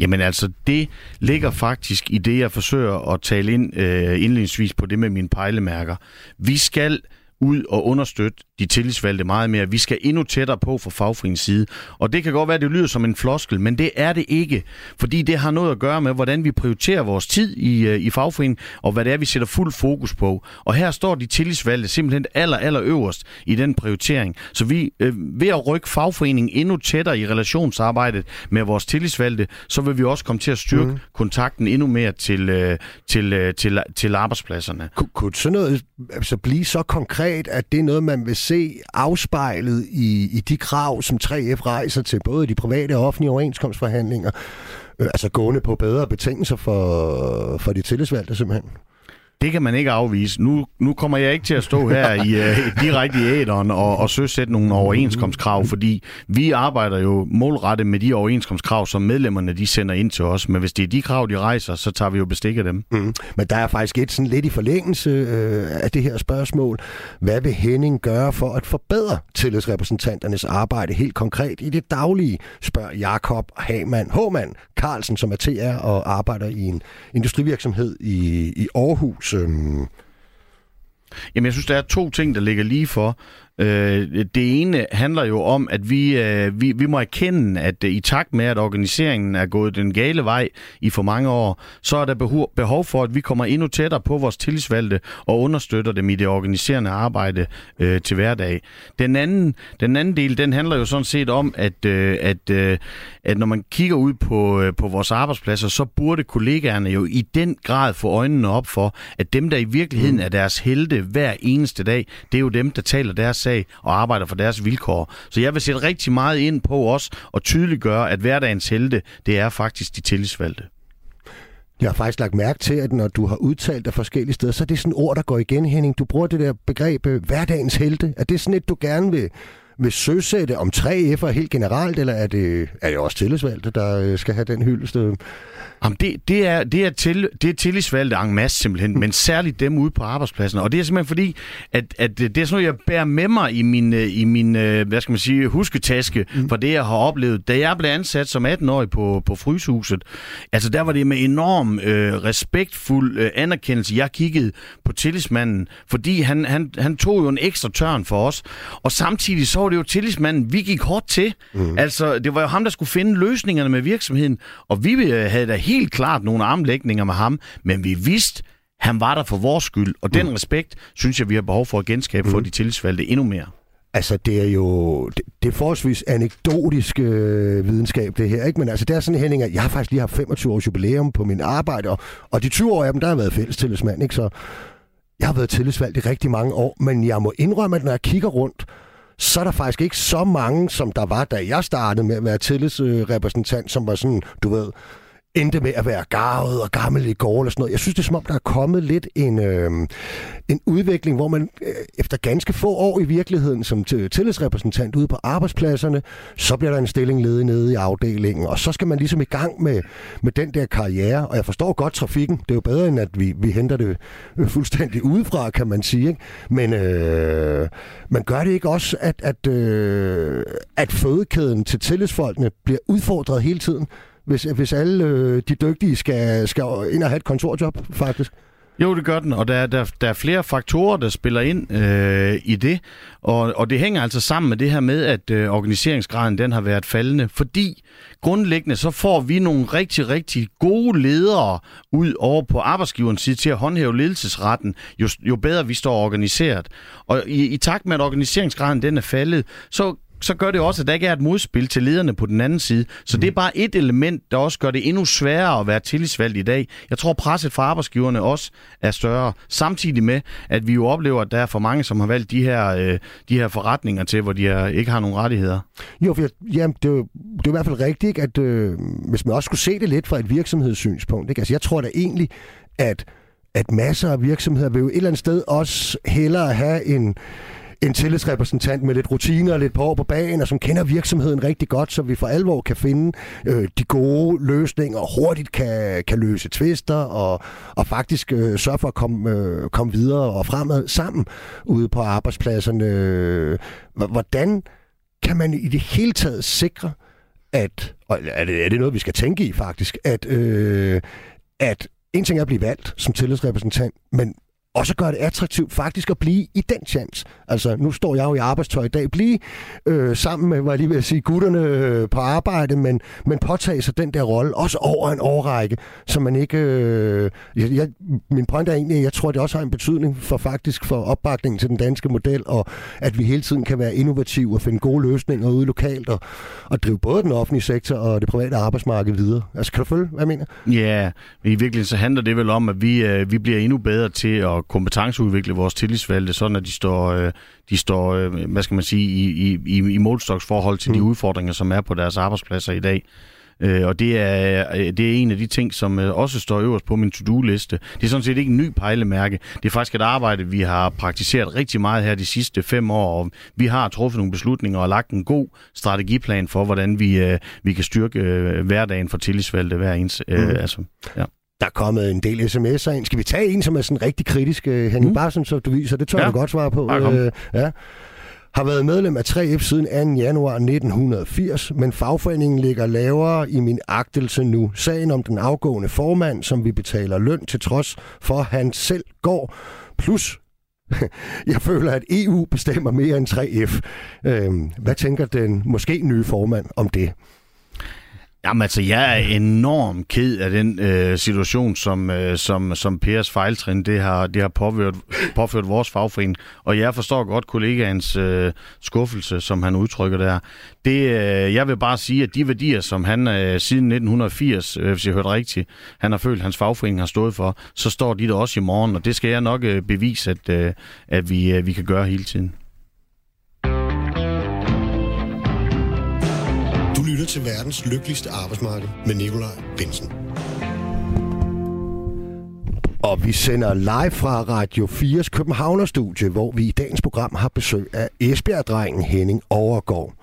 Jamen altså, det ligger faktisk i det, jeg forsøger at tale ind øh, indledningsvis på det med mine pejlemærker. Vi skal ud og understøtte de tillidsvalgte meget mere. Vi skal endnu tættere på fra fagforeningens side. Og det kan godt være, at det lyder som en floskel, men det er det ikke. Fordi det har noget at gøre med, hvordan vi prioriterer vores tid i, øh, i fagforeningen, og hvad det er, vi sætter fuld fokus på. Og her står de tillidsvalgte simpelthen aller, aller øverst i den prioritering. Så vi øh, ved at rykke fagforeningen endnu tættere i relationsarbejdet med vores tillidsvalgte, så vil vi også komme til at styrke mm. kontakten endnu mere til, øh, til, øh, til, til arbejdspladserne. Kun, kunne sådan noget altså blive så konkret, at det er noget, man vil se afspejlet i, i de krav, som 3F rejser til både de private og offentlige overenskomstforhandlinger, øh, altså gående på bedre betingelser for, for de tillidsvalgte simpelthen? Det kan man ikke afvise. Nu, nu kommer jeg ikke til at stå her i uh, direkte i æderen og, og søsætte nogle overenskomstkrav, fordi vi arbejder jo målrettet med de overenskomstkrav, som medlemmerne de sender ind til os. Men hvis det er de krav, de rejser, så tager vi jo bestik af dem. Mm. Men der er faktisk et sådan lidt i forlængelse øh, af det her spørgsmål. Hvad vil Henning gøre for at forbedre tillidsrepræsentanternes arbejde helt konkret i det daglige, spørger Jakob Hamann Håmann Carlsen, som er TR og arbejder i en industrivirksomhed i, i Aarhus. Øhm. Jamen, jeg synes, der er to ting, der ligger lige for. Øh, det ene handler jo om, at vi, øh, vi, vi må erkende, at øh, i takt med, at organiseringen er gået den gale vej i for mange år, så er der behov, behov for, at vi kommer endnu tættere på vores tillidsvalgte og understøtter dem i det organiserende arbejde øh, til hverdag. Den anden, den anden del, den handler jo sådan set om, at, øh, at, øh, at når man kigger ud på, øh, på vores arbejdspladser, så burde kollegaerne jo i den grad få øjnene op for, at dem, der i virkeligheden mm. er deres helte hver eneste dag, det er jo dem, der taler deres sag og arbejder for deres vilkår. Så jeg vil sætte rigtig meget ind på os og tydeliggøre, at hverdagens helte, det er faktisk de tillidsvalgte. Jeg har faktisk lagt mærke til, at når du har udtalt det forskellige steder, så er det sådan et ord, der går igen, Henning. Du bruger det der begreb, øh, hverdagens helte. Er det sådan et, du gerne vil, vil søsætte om 3F'er helt generelt, eller er det, er det også tillidsvalgte, der øh, skal have den hyldest? Øh? Jamen det, det, er, det, er til, det er tillidsvalgte en masse simpelthen, men særligt dem ude på arbejdspladsen. Og det er simpelthen fordi, at, at det er sådan noget, jeg bærer med mig i min, øh, i min øh, hvad skal man sige, husketaske mm. for det, jeg har oplevet. Da jeg blev ansat som 18-årig på, på Fryshuset, altså der var det med enorm øh, respektfuld øh, anerkendelse. Jeg kiggede på tillidsmanden, fordi han, han, han tog jo en ekstra tørn for os. Og samtidig så var det jo tillidsmanden, vi gik hårdt til. Mm. Altså, det var jo ham, der skulle finde løsningerne med virksomheden. Og vi havde da helt klart nogle armlægninger med ham, men vi vidste, han var der for vores skyld, og den mm. respekt, synes jeg, vi har behov for at genskabe mm. for de tillidsvalgte endnu mere. Altså, det er jo det, det er forholdsvis anekdotisk øh, videnskab, det her. ikke? Men altså, det er sådan, Henning, at jeg har faktisk lige haft 25 års jubilæum på min arbejde, og, og de 20 år af dem, der har været fælles tillidsmand, ikke? Så jeg har været tillidsvalgt i rigtig mange år, men jeg må indrømme, at når jeg kigger rundt, så er der faktisk ikke så mange, som der var, da jeg startede med at være tillidsrepræsentant, som var sådan, du ved, endte med at være garvet og gammel i går eller sådan noget. Jeg synes, det er som om, der er kommet lidt en, øh, en udvikling, hvor man øh, efter ganske få år i virkeligheden som tillidsrepræsentant ude på arbejdspladserne, så bliver der en stilling ledig nede i afdelingen, og så skal man ligesom i gang med, med den der karriere. Og jeg forstår godt trafikken. Det er jo bedre, end at vi, vi henter det øh, fuldstændig udefra, kan man sige. Ikke? Men øh, man gør det ikke også, at, at, øh, at fødekæden til tillidsfolkene bliver udfordret hele tiden? Hvis, hvis alle øh, de dygtige skal, skal ind og have et kontorjob, faktisk. Jo, det gør den, og der, der, der er flere faktorer, der spiller ind øh, i det, og, og det hænger altså sammen med det her med, at øh, organiseringsgraden den har været faldende, fordi grundlæggende så får vi nogle rigtig, rigtig gode ledere ud over på arbejdsgiverens side til at håndhæve ledelsesretten, jo, jo bedre vi står organiseret. Og i, i takt med, at organiseringsgraden den er faldet, så så gør det også, at der ikke er et modspil til lederne på den anden side. Så mm. det er bare et element, der også gør det endnu sværere at være tillidsvalgt i dag. Jeg tror, presset fra arbejdsgiverne også er større. Samtidig med, at vi jo oplever, at der er for mange, som har valgt de her, øh, de her forretninger til, hvor de er, ikke har nogen rettigheder. Jo, for jeg, jamen, det, er jo, det er i hvert fald rigtigt, at øh, hvis man også skulle se det lidt fra et virksomhedssynspunkt. Ikke? Altså, jeg tror da egentlig, at at masser af virksomheder vil jo et eller andet sted også hellere have en, en tillidsrepræsentant med lidt rutiner og lidt på år på bagen, og som kender virksomheden rigtig godt, så vi for alvor kan finde øh, de gode løsninger, og hurtigt kan, kan løse tvister, og, og faktisk øh, sørge for at komme, øh, komme videre og fremad sammen ude på arbejdspladserne. Hvordan kan man i det hele taget sikre, at, og er det, er det noget, vi skal tænke i faktisk, at, øh, at en ting er at blive valgt som tillidsrepræsentant, men og så gør det attraktivt faktisk at blive i den chance. Altså, nu står jeg jo i arbejdstøj i dag. Blive øh, sammen med, hvad jeg lige vil sige, gutterne øh, på arbejde, men, men påtage sig den der rolle, også over en årrække, så man ikke... Øh, jeg, min point er egentlig, at jeg tror, det også har en betydning for faktisk for opbakningen til den danske model, og at vi hele tiden kan være innovative og finde gode løsninger ude lokalt, og, og drive både den offentlige sektor og det private arbejdsmarked videre. Altså, kan du følge, hvad jeg mener? Ja, i virkeligheden så handler det vel om, at vi, øh, vi bliver endnu bedre til at kompetenceudvikle vores tillidsvalgte, sådan at de står, øh, de står øh, hvad skal man sige, i, i, i målstoksforhold til mm. de udfordringer, som er på deres arbejdspladser i dag. Øh, og det er, det er en af de ting, som også står øverst på min to-do-liste. Det er sådan set ikke en ny pejlemærke. Det er faktisk et arbejde, vi har praktiseret rigtig meget her de sidste fem år, og vi har truffet nogle beslutninger og lagt en god strategiplan for, hvordan vi, vi kan styrke hverdagen for tillidsvalgte hver ens. Mm. altså, ja. Der er kommet en del sms'er ind. Skal vi tage en, som er sådan rigtig kritisk, uh, Henning mm. Barsen, så du viser? Det tør ja. du godt svare på. Uh, ja har været medlem af 3F siden 2. januar 1980, men fagforeningen ligger lavere i min agtelse nu. Sagen om den afgående formand, som vi betaler løn til trods for, han selv går, plus Jeg føler, at EU bestemmer mere end 3F. Øhm, hvad tænker den måske nye formand om det? Jamen altså, jeg er enormt ked af den øh, situation, som, øh, som, som Pers fejltrin det har, det har påført, påført vores fagforening. Og jeg forstår godt kollegaens øh, skuffelse, som han udtrykker der. Det, øh, jeg vil bare sige, at de værdier, som han øh, siden 1980, øh, hvis jeg hørte rigtigt, han har følt, at hans fagforening har stået for, så står de der også i morgen. Og det skal jeg nok øh, bevise, at, øh, at vi, øh, vi kan gøre hele tiden. Til verdens lykkeligste arbejdsmarked med Nikolaj Bensen. Og vi sender live fra Radio 4's Københavnerstudie, hvor vi i dagens program har besøg af Esbjerg-drengen Henning Overgaard.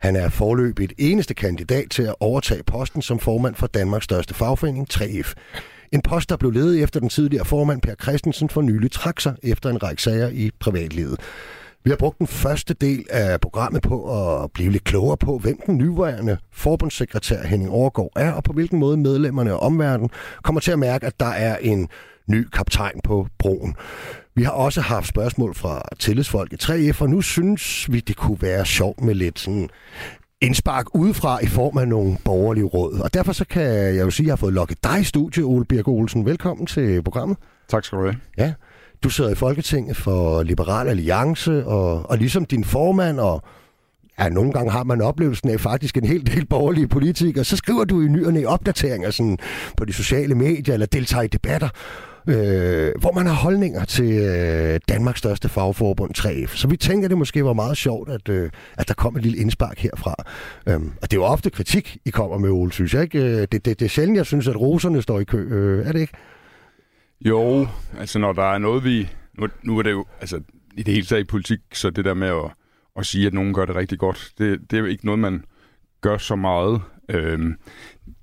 Han er forløbigt eneste kandidat til at overtage posten som formand for Danmarks største fagforening, 3F. En post, der blev ledet efter den tidligere formand Per Christensen for nylig trak sig efter en række sager i privatlivet. Vi har brugt den første del af programmet på at blive lidt klogere på, hvem den nyværende forbundssekretær Henning Overgaard er, og på hvilken måde medlemmerne af omverdenen kommer til at mærke, at der er en ny kaptajn på broen. Vi har også haft spørgsmål fra tillidsfolk i 3F, og nu synes vi, det kunne være sjovt med lidt sådan indspark udefra i form af nogle borgerlige råd. Og derfor så kan jeg jo sige, at jeg har fået lukket dig i studiet, Ole Birk Olsen. Velkommen til programmet. Tak skal du have. Ja. Du sidder i Folketinget for Liberal Alliance, og, og ligesom din formand, og ja, nogle gange har man oplevelsen af faktisk en hel del borgerlige politikere, så skriver du i nyerne opdateringer sådan, på de sociale medier, eller deltager i debatter, øh, hvor man har holdninger til øh, Danmarks største fagforbund 3F. Så vi tænker, det måske var meget sjovt, at, øh, at der kom et lille indspark herfra. Øhm, og det er jo ofte kritik, I kommer med, Ole, synes jeg. Ikke? Øh, det, det, det er sjældent, jeg synes, at roserne står i kø. Øh, er det ikke? Jo, altså når der er noget, vi... Nu, nu er det jo, altså i det hele taget i politik, så det der med at, at sige, at nogen gør det rigtig godt, det, det er jo ikke noget, man gør så meget. Øhm,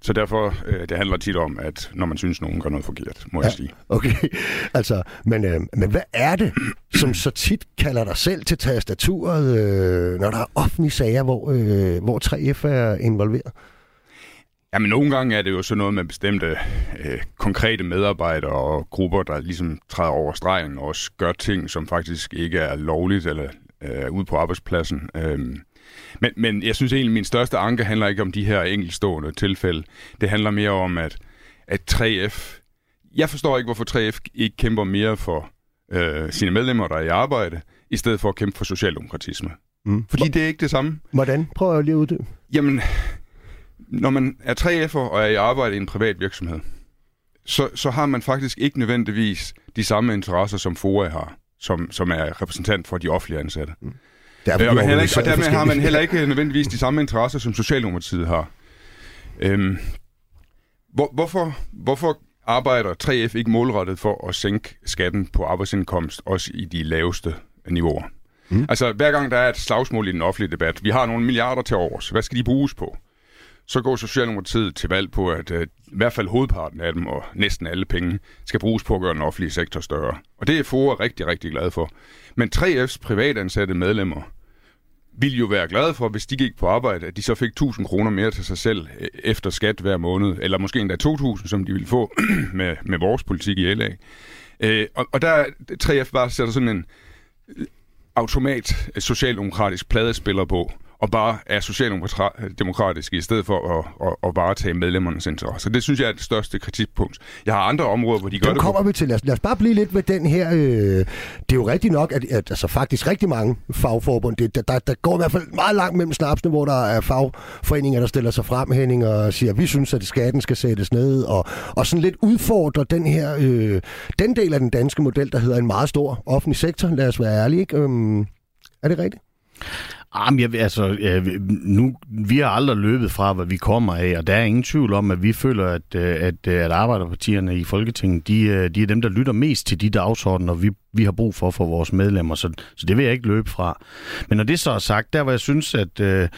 så derfor, øh, det handler tit om, at når man synes, nogen gør noget forkert, må ja, jeg sige. Okay, altså, men, øh, men hvad er det, som så tit kalder dig selv til tastaturet, øh, når der er offentlige sager, hvor, øh, hvor 3F er involveret? Jamen, nogle gange er det jo sådan noget med bestemte øh, konkrete medarbejdere og grupper, der ligesom træder over stregen og også gør ting, som faktisk ikke er lovligt eller øh, ude på arbejdspladsen. Øhm, men, men jeg synes egentlig, at min største anke handler ikke om de her enkeltstående tilfælde. Det handler mere om, at, at 3F... Jeg forstår ikke, hvorfor 3F ikke kæmper mere for øh, sine medlemmer, der er i arbejde, i stedet for at kæmpe for socialdemokratisme. Mm. Fordi det er ikke det samme. Hvordan? Prøv at lige ud det. Jamen, når man er 3F'er og er i arbejde i en privat virksomhed, så, så har man faktisk ikke nødvendigvis de samme interesser, som FOA har, som, som er repræsentant for de offentlige ansatte. Mm. Der øh, og, man ikke, og dermed har man heller ikke nødvendigvis de samme interesser, som Socialdemokratiet har. Øhm, hvor, hvorfor, hvorfor arbejder 3F ikke målrettet for at sænke skatten på arbejdsindkomst, også i de laveste niveauer? Mm. Altså, hver gang der er et slagsmål i den offentlige debat, vi har nogle milliarder til overs, hvad skal de bruges på? Så går Socialdemokratiet til valg på, at øh, i hvert fald hovedparten af dem, og næsten alle penge, skal bruges på at gøre den offentlige sektor større. Og det er FOA rigtig, rigtig glad for. Men 3F's privatansatte medlemmer ville jo være glade for, hvis de gik på arbejde, at de så fik 1000 kroner mere til sig selv øh, efter skat hver måned, eller måske endda 2000, som de ville få med, med vores politik i LA. Øh, og, og der 3F bare sætter sådan en automat øh, socialdemokratisk pladespiller på, og bare er socialdemokratiske i stedet for at, at, at varetage medlemmernes interesser. Det synes jeg er det største kritikpunkt. Jeg har andre områder, hvor de gør den det. kommer på. vi til. Lad os, lad os bare blive lidt ved den her. Øh, det er jo rigtigt nok, at, at altså, faktisk rigtig mange fagforbund, det, der, der går i hvert fald meget langt mellem snapsene, hvor der er fagforeninger, der stiller sig frem, Henning, og siger, at vi synes, at skatten skal sættes ned, og, og sådan lidt udfordrer den her, øh, den del af den danske model, der hedder en meget stor offentlig sektor. Lad os være ærlige, ikke? Øhm, er det rigtigt? Ah, Jamen, jeg, altså, nu, vi har aldrig løbet fra, hvad vi kommer af, og der er ingen tvivl om, at vi føler, at, øh, at, øh, at arbejderpartierne i Folketinget, de, øh, de er dem, der lytter mest til de dagsordener, vi, vi har brug for for vores medlemmer, så, så det vil jeg ikke løbe fra. Men når det så er sagt, der hvor jeg synes, at at, øh,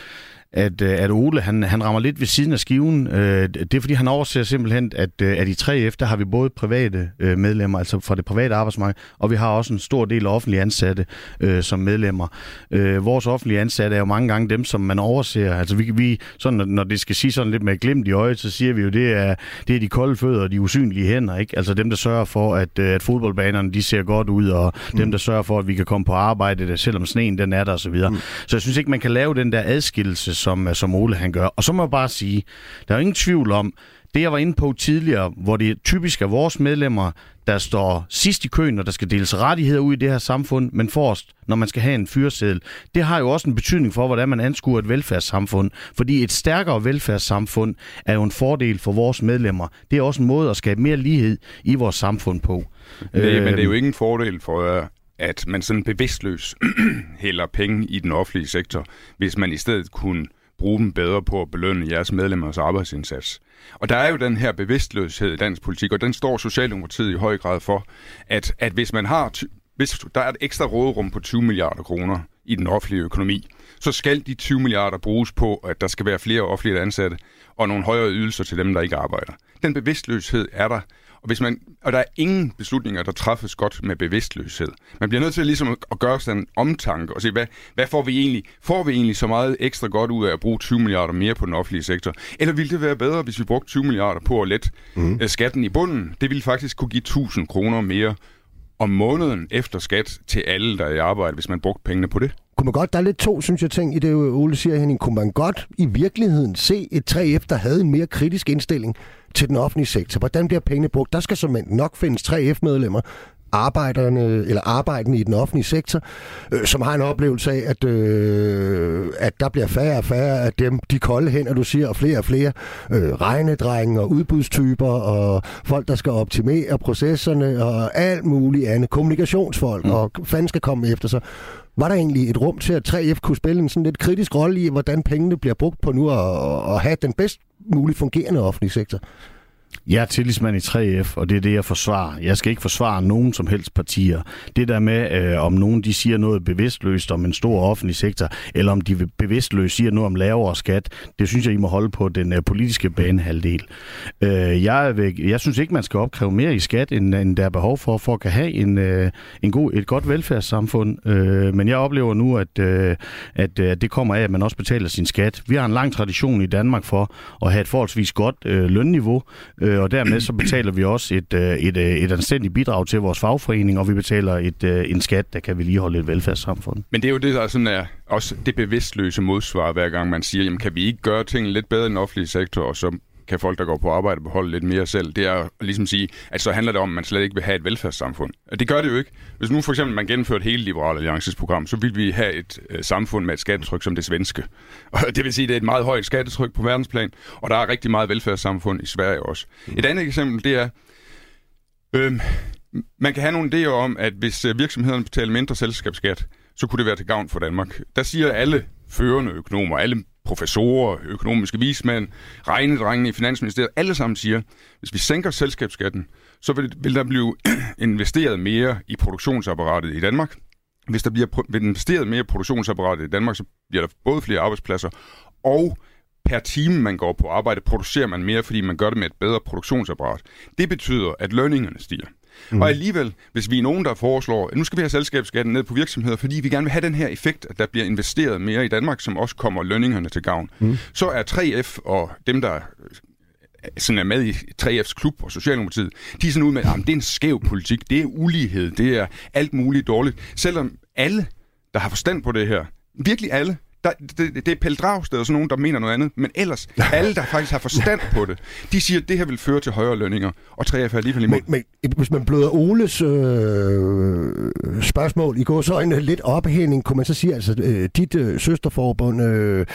at Ole han, han rammer lidt ved siden af skiven. Øh, det er fordi, han overser simpelthen, at, øh, at i 3F, der har vi både private medlemmer, altså fra det private arbejdsmarked, og vi har også en stor del af offentlige ansatte øh, som medlemmer. Øh, vores offentlige ansatte er jo mange gange dem, som man overser. Altså vi, vi sådan, når det skal sige sådan lidt med glimt i øjet, så siger vi jo, det er, det er de kolde fødder og de usynlige hænder. Ikke? Altså dem, der sørger for, at, at fodboldbanerne de ser godt ud, og mm. dem, der sørger for, at vi kan komme på arbejde, selvom sneen den er der osv. Mm. Så jeg synes ikke, man kan lave den der adskillelse, som, som Ole han gør. Og så må jeg bare sige, der er ingen tvivl om, det jeg var inde på tidligere, hvor det typisk er vores medlemmer, der står sidst i køen, når der skal deles rettigheder ud i det her samfund, men forrest, når man skal have en fyreseddel. Det har jo også en betydning for, hvordan man anskuer et velfærdssamfund. Fordi et stærkere velfærdssamfund er jo en fordel for vores medlemmer. Det er også en måde at skabe mere lighed i vores samfund på. Nej, øh, men det er jo ikke en fordel for at man sådan bevidstløs hælder penge i den offentlige sektor, hvis man i stedet kunne bruge dem bedre på at belønne jeres medlemmers arbejdsindsats. Og der er jo den her bevidstløshed i dansk politik, og den står Socialdemokratiet i høj grad for, at, at hvis man har, hvis der er et ekstra råderum på 20 milliarder kroner i den offentlige økonomi, så skal de 20 milliarder bruges på, at der skal være flere offentlige ansatte og nogle højere ydelser til dem, der ikke arbejder. Den bevidstløshed er der, og, hvis man, og der er ingen beslutninger, der træffes godt med bevidstløshed. Man bliver nødt til ligesom at gøre sådan en omtanke og se, hvad, hvad får vi egentlig? Får vi egentlig så meget ekstra godt ud af at bruge 20 milliarder mere på den offentlige sektor? Eller ville det være bedre, hvis vi brugte 20 milliarder på at lette mm. skatten i bunden? Det ville faktisk kunne give 1000 kroner mere om måneden efter skat til alle, der er i arbejde, hvis man brugte pengene på det. Kunne man godt, der er lidt to, synes jeg, ting i det, Ole siger, Henning. Kunne man godt i virkeligheden se et 3F, der havde en mere kritisk indstilling til den offentlige sektor. Hvordan bliver pengene brugt? Der skal som nok findes 3F-medlemmer, arbejderne eller arbejdende i den offentlige sektor, øh, som har en oplevelse af, at, øh, at der bliver færre og færre af dem, de kolde hænder, du siger, og flere og flere øh, regnedrenge og udbudstyper og folk, der skal optimere processerne og alt muligt andet, kommunikationsfolk, mm. og fanden skal komme efter sig. Var der egentlig et rum til, at 3F kunne spille en sådan lidt kritisk rolle i, hvordan pengene bliver brugt på nu, og, og have den bedst muligt fungerende offentlige sektor? Jeg er tillidsmand i 3F, og det er det, jeg forsvarer. Jeg skal ikke forsvare nogen som helst partier. Det der med, øh, om nogen de siger noget bevidstløst om en stor offentlig sektor, eller om de bevidstløst siger noget om lavere skat, det synes jeg, I må holde på den øh, politiske banehalvdel. Øh, jeg, vil, jeg synes ikke, man skal opkræve mere i skat, end, end der er behov for, for at kan have en, øh, en god, et godt velfærdssamfund. Øh, men jeg oplever nu, at, øh, at øh, det kommer af, at man også betaler sin skat. Vi har en lang tradition i Danmark for at have et forholdsvis godt øh, lønniveau, øh, og dermed så betaler vi også et, øh, et, øh, et anstændigt bidrag til vores fagforening, og vi betaler et, øh, en skat, der kan vedligeholde et velfærdssamfund. Men det er jo det, der sådan er også det bevidstløse modsvar, hver gang man siger, jamen kan vi ikke gøre tingene lidt bedre i den offentlige sektor, og så kan folk, der går på arbejde, beholde lidt mere selv. Det er at ligesom sige, at så handler det om, at man slet ikke vil have et velfærdssamfund. Det gør det jo ikke. Hvis nu for eksempel man gennemførte hele Liberale Alliances program, så vil vi have et øh, samfund med et skattetryk som det svenske. Og det vil sige, at det er et meget højt skattetryk på verdensplan, og der er rigtig meget velfærdssamfund i Sverige også. Et andet eksempel, det er, øh, man kan have nogle idéer om, at hvis øh, virksomhederne betaler mindre selskabsskat, så kunne det være til gavn for Danmark. Der siger alle førende økonomer, alle professorer, økonomiske vismænd, regnedrengene i Finansministeriet, alle sammen siger, hvis vi sænker selskabsskatten, så vil, vil der blive investeret mere i produktionsapparatet i Danmark. Hvis der bliver investeret mere i produktionsapparatet i Danmark, så bliver der både flere arbejdspladser, og per time, man går på arbejde, producerer man mere, fordi man gør det med et bedre produktionsapparat. Det betyder, at lønningerne stiger. Mm. Og alligevel, hvis vi er nogen, der foreslår, at nu skal vi have selskabsskatten ned på virksomheder, fordi vi gerne vil have den her effekt, at der bliver investeret mere i Danmark, som også kommer lønningerne til gavn, mm. så er 3F og dem, der sådan er med i 3F's klub og Socialdemokratiet, de er sådan ud med, at det er en skæv politik, det er ulighed, det er alt muligt dårligt. Selvom alle, der har forstand på det her, virkelig alle, der, det, det er Pelle Dragsted og sådan nogen, der mener noget andet. Men ellers, alle, der faktisk har forstand på det, de siger, at det her vil føre til højere lønninger. Og 3F er alligevel imod. Men, men hvis man bløder Oles øh, spørgsmål i går så en lidt ophænding, kunne man så sige, altså øh, dit øh, søsterforbund, øh,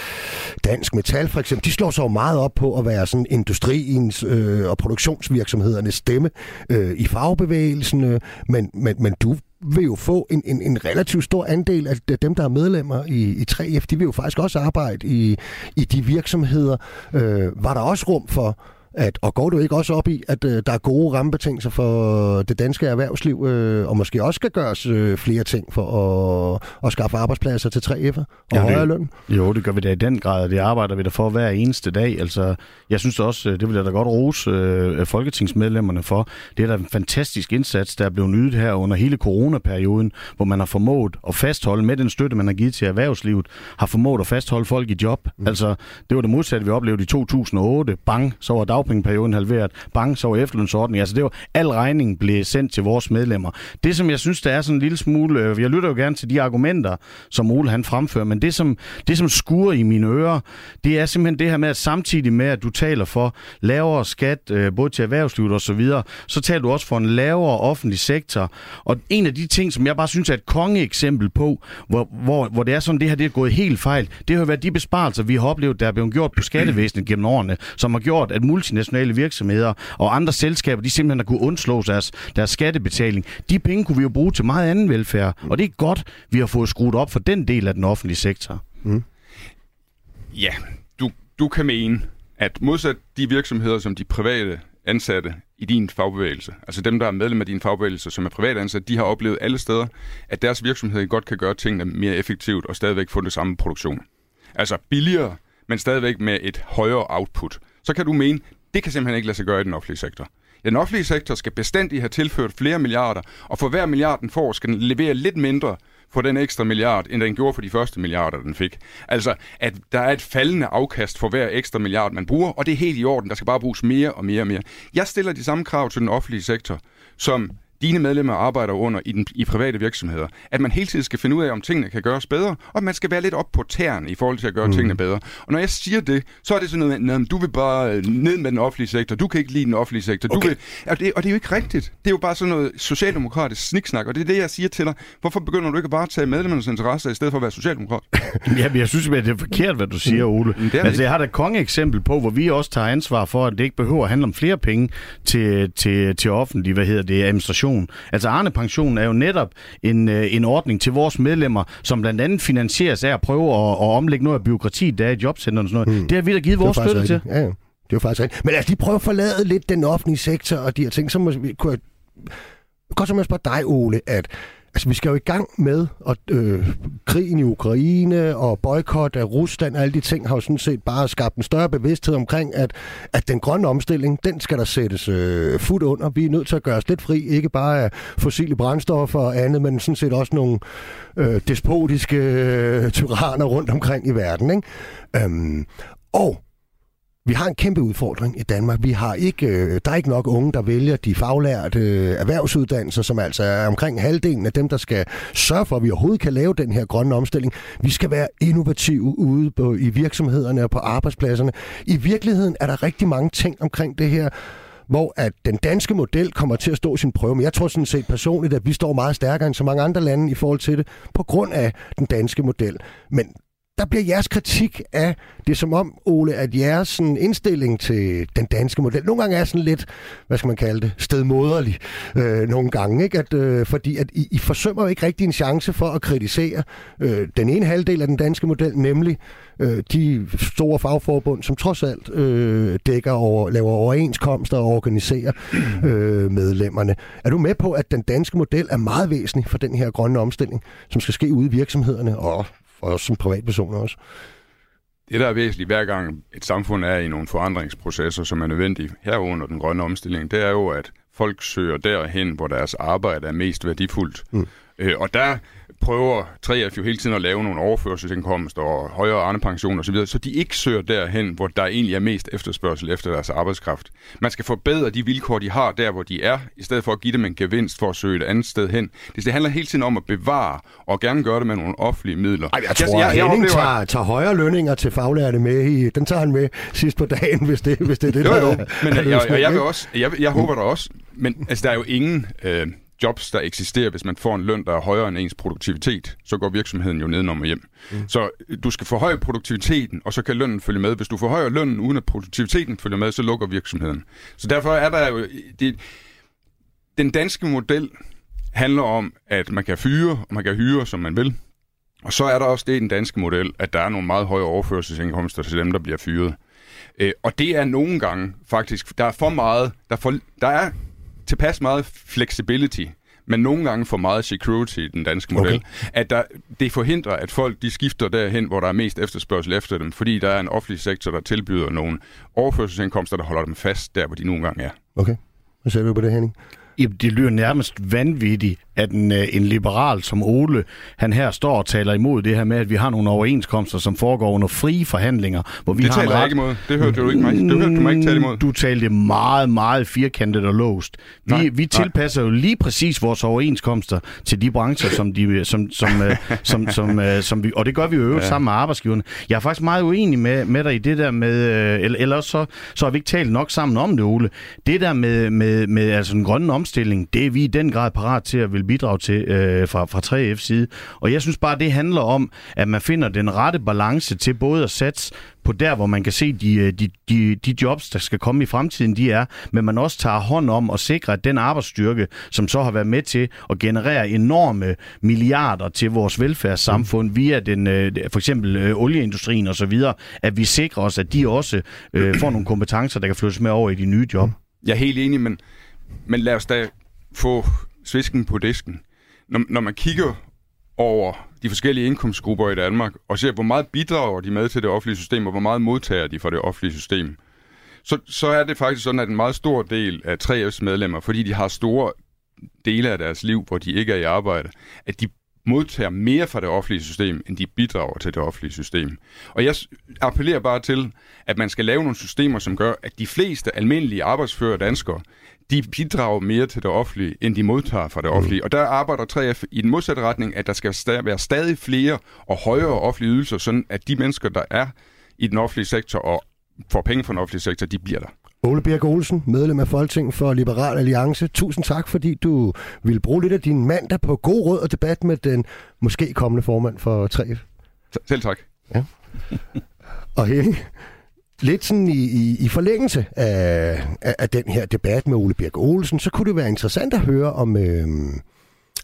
Dansk Metal for eksempel, de slår sig jo meget op på at være sådan industriens øh, og produktionsvirksomhedernes stemme øh, i fagbevægelsen. Øh, men, men, men du vil jo få en, en, en relativt stor andel af dem, der er medlemmer i, i 3F. De vil jo faktisk også arbejde i, i de virksomheder. Øh, var der også rum for at, og går du ikke også op i, at øh, der er gode rammebetingelser for det danske erhvervsliv, øh, og måske også skal gøres øh, flere ting for at, at skaffe arbejdspladser til 3F'er og det- højere løn? Jo, det gør vi da i den grad, og det arbejder vi da for hver eneste dag. Altså, jeg synes også, øh, det vil jeg da godt rose øh, folketingsmedlemmerne for. Det er da en fantastisk indsats, der er blevet ydet her under hele coronaperioden, hvor man har formået at fastholde, med den støtte, man har givet til erhvervslivet, har formået at fastholde folk i job. Mm. Altså, det var det modsatte, vi oplevede i 2008. Bang, så var dagpengeperioden halveret. Bang, så efterlønsordning. Altså, det var, al regningen blev sendt til vores medlemmer. Det, som jeg synes, der er sådan en lille smule... Øh, jeg lytter jo gerne til de argumenter, som Ole han fremfører, men det, som, det, som skurer i mine ører, det er simpelthen det her med, at samtidig med, at du taler for lavere skat, øh, både til erhvervslivet og så videre, så taler du også for en lavere offentlig sektor. Og en af de ting, som jeg bare synes er et kongeeksempel på, hvor, hvor, hvor det er sådan, det her det er gået helt fejl, det har været de besparelser, vi har oplevet, der er blevet gjort på skattevæsenet gennem årene, som har gjort, at multinationale virksomheder og andre selskaber, de simpelthen har kunne undslå deres, deres skattebetaling. De penge kunne vi jo bruge til meget anden velfærd, og det er godt, vi har fået skruet op for den del af den offentlige sektor. Ja, du, du kan mene, at modsat de virksomheder, som de private ansatte i din fagbevægelse, altså dem, der er medlem af din fagbevægelse, som er privat ansatte, de har oplevet alle steder, at deres virksomhed godt kan gøre tingene mere effektivt og stadigvæk få det samme produktion. Altså billigere, men stadigvæk med et højere output. Så kan du mene, det kan simpelthen ikke lade sig gøre i den offentlige sektor. Den offentlige sektor skal bestandigt have tilført flere milliarder, og for hver milliard den får, skal den levere lidt mindre for den ekstra milliard, end den gjorde for de første milliarder, den fik. Altså, at der er et faldende afkast for hver ekstra milliard, man bruger, og det er helt i orden. Der skal bare bruges mere og mere og mere. Jeg stiller de samme krav til den offentlige sektor, som dine medlemmer arbejder under i, den, i private virksomheder. At man hele tiden skal finde ud af, om tingene kan gøres bedre, og at man skal være lidt op på tæerne i forhold til at gøre mm. tingene bedre. Og når jeg siger det, så er det sådan noget, med, du vil bare øh, ned med den offentlige sektor, du kan ikke lide den offentlige sektor. Du Okay. vil, og, det, og det er jo ikke rigtigt. Det er jo bare sådan noget socialdemokratisk sniksnak, og det er det, jeg siger til dig. Hvorfor begynder du ikke bare at tage medlemmernes interesser, i stedet for at være socialdemokrat? Ja, men jeg synes simpelthen, det er forkert, hvad du siger, Ole. det er det altså, ikke. jeg har da et kongeeksempel på, hvor vi også tager ansvar for, at det ikke behøver at handle om flere penge til, til, til offentlig, hvad hedder det, administration. Altså, Arne Pension er jo netop en, øh, en ordning til vores medlemmer, som blandt andet finansieres af at prøve at, at omlægge noget af byråkratiet, der er i jobcenterne og sådan noget. Mm. Det har vi da givet vores støtte til. Ja, ja. Det er jo faktisk rigtigt. Men lad os lige prøve at forlade lidt den offentlige sektor og de her ting. Så må, vi- kunne jeg godt som jeg spørge dig, Ole, at altså, vi skal jo i gang med at øh, krigen i Ukraine og boykot af Rusland og alle de ting har jo sådan set bare skabt en større bevidsthed omkring, at, at den grønne omstilling, den skal der sættes øh, fuldt under. Vi er nødt til at gøre os lidt fri, ikke bare af fossile brændstoffer og andet, men sådan set også nogle øh, despotiske øh, tyranner rundt omkring i verden. Ikke? Øhm, og vi har en kæmpe udfordring i Danmark. Vi har ikke, øh, der er ikke nok unge, der vælger de faglærte øh, erhvervsuddannelser, som altså er omkring halvdelen af dem, der skal sørge for, at vi overhovedet kan lave den her grønne omstilling. Vi skal være innovative ude på, i virksomhederne og på arbejdspladserne. I virkeligheden er der rigtig mange ting omkring det her, hvor at den danske model kommer til at stå sin prøve. Men jeg tror sådan set personligt, at vi står meget stærkere end så mange andre lande i forhold til det, på grund af den danske model. Men der bliver jeres kritik af det som om, Ole, at jeres sådan, indstilling til den danske model nogle gange er sådan lidt, hvad skal man kalde det, stedmoderlig øh, nogle gange, ikke? At, øh, fordi at I, I forsømmer jo ikke rigtig en chance for at kritisere øh, den ene halvdel af den danske model, nemlig øh, de store fagforbund, som trods alt øh, dækker over, laver overenskomster og organiserer øh, medlemmerne. Er du med på, at den danske model er meget væsentlig for den her grønne omstilling, som skal ske ude i virksomhederne og for os som privatpersoner også? Det, der er væsentligt hver gang et samfund er i nogle forandringsprocesser, som er nødvendige herunder den grønne omstilling, det er jo, at folk søger derhen, hvor deres arbejde er mest værdifuldt. Mm. Øh, og der prøver 3F jo hele tiden at lave nogle overførselsindkomster og højere arnepension osv., så, videre, så de ikke søger derhen, hvor der egentlig er mest efterspørgsel efter deres arbejdskraft. Man skal forbedre de vilkår, de har der, hvor de er, i stedet for at give dem en gevinst for at søge et andet sted hen. Det, det handler hele tiden om at bevare, og gerne gøre det med nogle offentlige midler. Ej, jeg tror, jeg, jeg Henning oplever- tager, tager højere lønninger til faglærte med i... Den tager han med sidst på dagen, hvis det, hvis det er det, Jo, der jo, er- men er jeg, jeg, jeg, vil også, jeg, jeg håber der også, men altså, der er jo ingen øh, jobs, der eksisterer, hvis man får en løn, der er højere end ens produktivitet. Så går virksomheden jo nedenom og hjem. Mm. Så øh, du skal forhøje produktiviteten, og så kan lønnen følge med. Hvis du forhøjer lønnen, uden at produktiviteten følger med, så lukker virksomheden. Så derfor er der jo... Det, den danske model handler om, at man kan fyre, og man kan hyre, som man vil. Og så er der også det i den danske model, at der er nogle meget høje overførselsindkomster til dem, der bliver fyret. Øh, og det er nogle gange faktisk, der er for meget, der er, for, der er tilpas meget flexibility men nogle gange for meget security i den danske model, okay. at der, det forhindrer, at folk de skifter derhen, hvor der er mest efterspørgsel efter dem, fordi der er en offentlig sektor, der tilbyder nogle overførselsindkomster, der holder dem fast der, hvor de nogle gange er. Okay. Hvad ser du på det, Henning? Jamen, det lyder nærmest vanvittigt, at en, øh, en liberal som Ole, han her står og taler imod det her med, at vi har nogle overenskomster, som foregår under frie forhandlinger. Hvor vi det har taler jeg ikke imod. Det hørte du ikke mig. Det hørte du mig ikke tale imod. Du talte meget, meget firkantet og låst. Vi, nej, vi tilpasser nej. jo lige præcis vores overenskomster til de brancher, som, de, som, som, øh, som, som, som, øh, vi, og det gør vi jo øvrigt ja. sammen med arbejdsgiverne. Jeg er faktisk meget uenig med, med dig i det der med, eller, ellers så, så har vi ikke talt nok sammen om det, Ole. Det der med, med, med altså den grønne omstilling, det er vi i den grad parat til at vil bidrage til øh, fra, fra 3F's side. Og jeg synes bare, det handler om, at man finder den rette balance til både at satse på der, hvor man kan se de, øh, de, de, de jobs, der skal komme i fremtiden, de er, men man også tager hånd om at sikre, at den arbejdsstyrke, som så har været med til at generere enorme milliarder til vores velfærdssamfund mm. via den, øh, for eksempel øh, olieindustrien og så videre, at vi sikrer os, at de også øh, får nogle kompetencer, der kan flyttes med over i de nye job. Jeg er helt enig, men, men lad os da få svisken på disken. Når, når man kigger over de forskellige indkomstgrupper i Danmark, og ser, hvor meget bidrager de med til det offentlige system, og hvor meget modtager de fra det offentlige system, så, så er det faktisk sådan, at en meget stor del af 3F's medlemmer, fordi de har store dele af deres liv, hvor de ikke er i arbejde, at de modtager mere fra det offentlige system, end de bidrager til det offentlige system. Og jeg appellerer bare til, at man skal lave nogle systemer, som gør, at de fleste almindelige arbejdsfører danskere, de bidrager mere til det offentlige, end de modtager fra det offentlige. Mm. Og der arbejder 3F i den modsatte retning, at der skal være stadig flere og højere offentlige ydelser, sådan at de mennesker, der er i den offentlige sektor og får penge fra den offentlige sektor, de bliver der. Ole Birk Olsen, medlem af Folketing for Liberal Alliance. Tusind tak, fordi du ville bruge lidt af din mandag på god råd og debat med den måske kommende formand for 3F. Selv tak. Ja. og Henning, lidt sådan i, i, i forlængelse af, af, af den her debat med Ole Birk Olsen, så kunne det være interessant at høre om... Øh,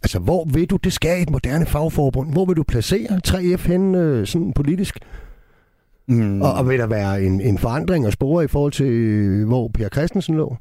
altså, hvor vil du, det skal et moderne fagforbund, hvor vil du placere 3F hen øh, sådan politisk? Mm. Og, og vil der være en, en forandring og spore i forhold til, hvor Per Christensen lå?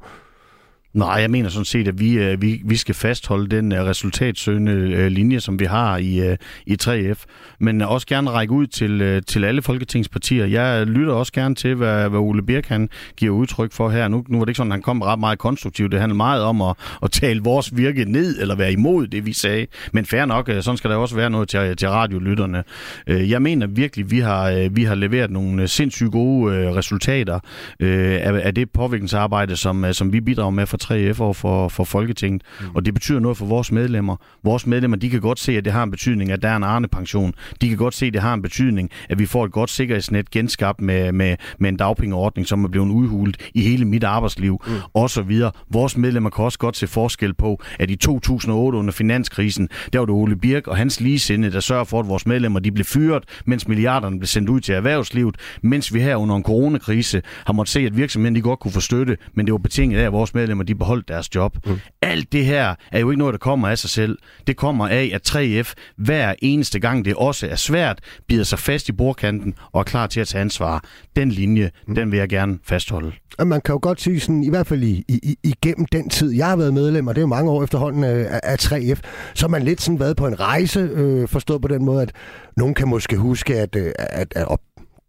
Nej, jeg mener sådan set, at vi, øh, vi, vi skal fastholde den øh, resultatsøgende øh, linje, som vi har i, øh, i 3F, men også gerne række ud til, til alle folketingspartier. Jeg lytter også gerne til, hvad, hvad Ole Birk han giver udtryk for her. Nu, nu var det ikke sådan, at han kom ret meget konstruktivt. Det handler meget om at, at tale vores virke ned, eller være imod det, vi sagde. Men fair nok, sådan skal der også være noget til, til radiolytterne. Jeg mener virkelig, vi har, vi har leveret nogle sindssygt gode resultater uh, af, af det påvirkningsarbejde, som, som vi bidrager med for 3F over for, for Folketinget, mm. og det betyder noget for vores medlemmer. Vores medlemmer, de kan godt se, at det har en betydning, at der er en Arne-pension. De kan godt se, at det har en betydning, at vi får et godt sikkerhedsnet genskabt med, med, med en dagpengeordning, som er blevet udhulet i hele mit arbejdsliv, mm. og så videre. Vores medlemmer kan også godt se forskel på, at i 2008 under finanskrisen, der var det Ole Birk og hans ligesinde, der sørger for, at vores medlemmer de blev fyret, mens milliarderne blev sendt ud til erhvervslivet, mens vi her under en coronakrise har måttet se, at virksomheden de godt kunne få støtte, men det var betinget af, at vores medlemmer de beholdt deres job. Mm. Alt det her er jo ikke noget, der kommer af sig selv. Det kommer af, at 3F hver eneste gang, det også er svært, bider sig fast i bordkanten og er klar til at tage ansvar. Den linje, mm. den vil jeg gerne fastholde. Man kan jo godt sige, sådan, i hvert fald i, i, igennem den tid, jeg har været medlem, og det er jo mange år efterhånden af, af 3F, så har man lidt sådan været på en rejse, øh, forstået på den måde, at nogen kan måske huske, at, øh, at, at, at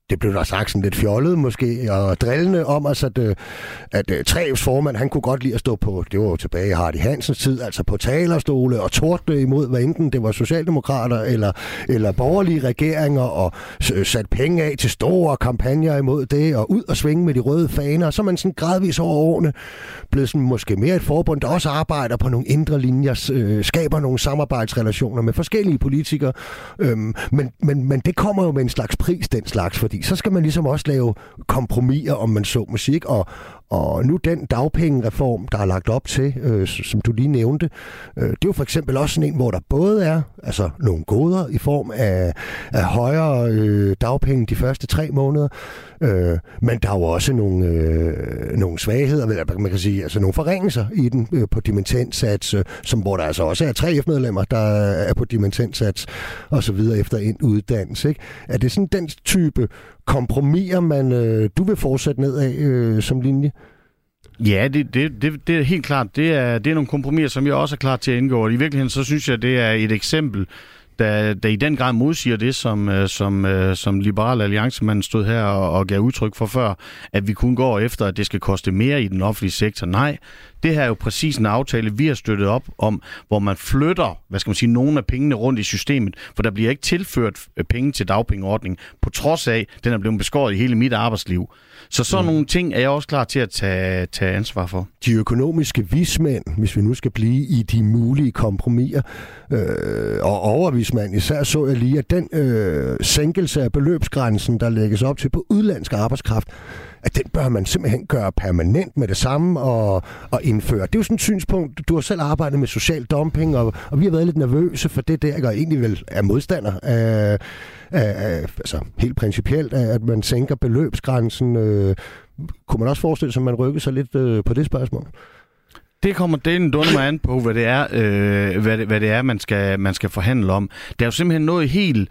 det blev der sagt sådan lidt fjollet måske, og drillende om os, at, øh, at, øh, at 3F's formand, han kunne godt lide at stå på, det var jo tilbage i Hardy Hansens tid, altså på talerstole og tordne imod, hvad enten det var socialdemokrater eller, eller borgerlige regeringer, og sat penge af til store kampagner imod det, og ud og svinge med de røde faner, så er man sådan gradvis over årene blevet sådan måske mere et forbund, der også arbejder på nogle indre linjer, øh, skaber nogle samarbejdsrelationer med forskellige politikere, øhm, men, men, men det kommer jo med en slags pris, den slags, fordi så skal man ligesom også lave kompromiser, om man så musik, og, og nu den dagpengereform, der er lagt op til, øh, som du lige nævnte, øh, det er jo for eksempel også sådan en, hvor der både er altså nogle goder i form af, af højere øh, dagpenge de første tre måneder, øh, men der er jo også nogle, øh, nogle svagheder, man kan sige, altså nogle forringelser i den øh, på dimensionssats, øh, som hvor der altså også er tre F-medlemmer, der er på dimensionssats og så videre efter en uddannelse. Ikke? Er det sådan den type kompromiser, man øh, du vil fortsætte nedad øh, som linje? Ja, det, det, det, det er helt klart. Det er, det er nogle kompromiser, som jeg også er klar til at indgå. Og i virkeligheden, så synes jeg, det er et eksempel, der, der i den grad modsiger det, som, øh, som, øh, som Liberal Alliance man stod her og, og gav udtryk for før, at vi kun går efter, at det skal koste mere i den offentlige sektor. Nej, det her er jo præcis en aftale, vi har støttet op om, hvor man flytter, hvad skal man sige, nogle af pengene rundt i systemet, for der bliver ikke tilført øh, penge til dagpengeordningen, på trods af, at den er blevet beskåret i hele mit arbejdsliv. Så sådan mm. nogle ting er jeg også klar til at tage, tage ansvar for. De økonomiske vismænd, hvis vi nu skal blive i de mulige kompromiser, øh, og overvismand især så jeg lige, at den øh, sænkelse af beløbsgrænsen, der lægges op til på udlandsk arbejdskraft, at den bør man simpelthen gøre permanent med det samme og, og indføre. Det er jo sådan et synspunkt, du har selv arbejdet med social dumping, og, og vi har været lidt nervøse for det der, og egentlig vel er modstander af, af, altså helt principielt, at man sænker beløbsgrænsen. Øh, kunne man også forestille sig, at man rykker sig lidt øh, på det spørgsmål? Det kommer den dunder mig an på, hvad det er, øh, hvad, det, hvad det er man, skal, man skal forhandle om. Der er jo simpelthen noget helt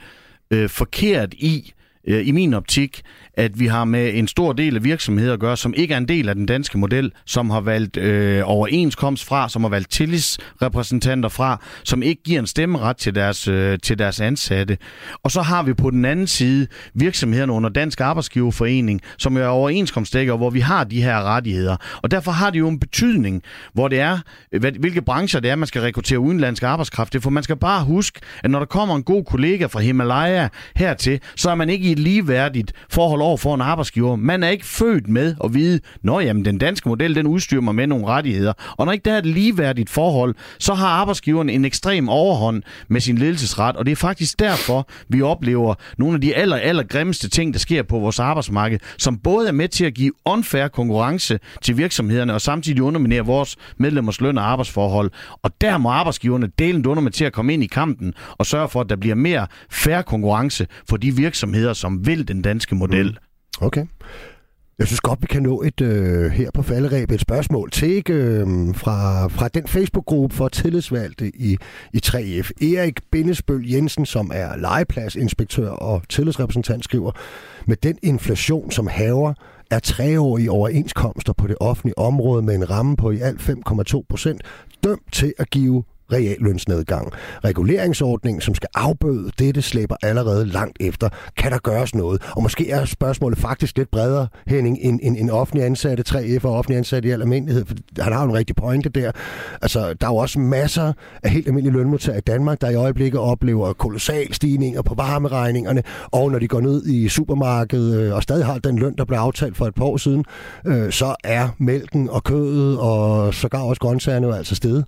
øh, forkert i, øh, Øh, i min optik, at vi har med en stor del af virksomheder at gøre, som ikke er en del af den danske model, som har valgt øh, overenskomst fra, som har valgt tillidsrepræsentanter fra, som ikke giver en stemmeret til deres, øh, til deres ansatte. Og så har vi på den anden side virksomhederne under Dansk Arbejdsgiverforening, som er overenskomstdækker, hvor vi har de her rettigheder. Og derfor har det jo en betydning, hvor det er, hvilke brancher det er, man skal rekruttere udenlandsk arbejdskraft. Det For man skal bare huske, at når der kommer en god kollega fra Himalaya hertil, så er man ikke i et ligeværdigt forhold over for en arbejdsgiver. Man er ikke født med at vide, når jamen, den danske model, den udstyrer mig med nogle rettigheder. Og når ikke der er et ligeværdigt forhold, så har arbejdsgiveren en ekstrem overhånd med sin ledelsesret, og det er faktisk derfor, vi oplever nogle af de aller, aller grimmeste ting, der sker på vores arbejdsmarked, som både er med til at give unfair konkurrence til virksomhederne, og samtidig underminere vores medlemmers løn og arbejdsforhold. Og der må arbejdsgiverne delen under med til at komme ind i kampen og sørge for, at der bliver mere fair konkurrence for de virksomheder, som vil den danske model. Mm. Okay. Jeg synes godt, vi kan nå et øh, her på falderæbet et spørgsmål til ikke, øh, fra, fra den Facebook-gruppe for tillidsvalgte i, i 3F. Erik Bindesbøl Jensen, som er legepladsinspektør og tillidsrepræsentant, skriver, med den inflation, som haver, er treårige overenskomster på det offentlige område med en ramme på i alt 5,2 procent dømt til at give reallønsnedgang. Reguleringsordningen, som skal afbøde dette, slæber allerede langt efter. Kan der gøres noget? Og måske er spørgsmålet faktisk lidt bredere, Henning, end, end, end offentlig ansatte, 3F og offentlig ansatte i almindelighed, for han har jo en rigtig pointe der. Altså, der er jo også masser af helt almindelige lønmodtagere i Danmark, der i øjeblikket oplever kolossal stigninger på varmeregningerne, og når de går ned i supermarkedet øh, og stadig har den løn, der blev aftalt for et par år siden, øh, så er mælken og kødet og sågar også grøntsagerne jo altså stedet.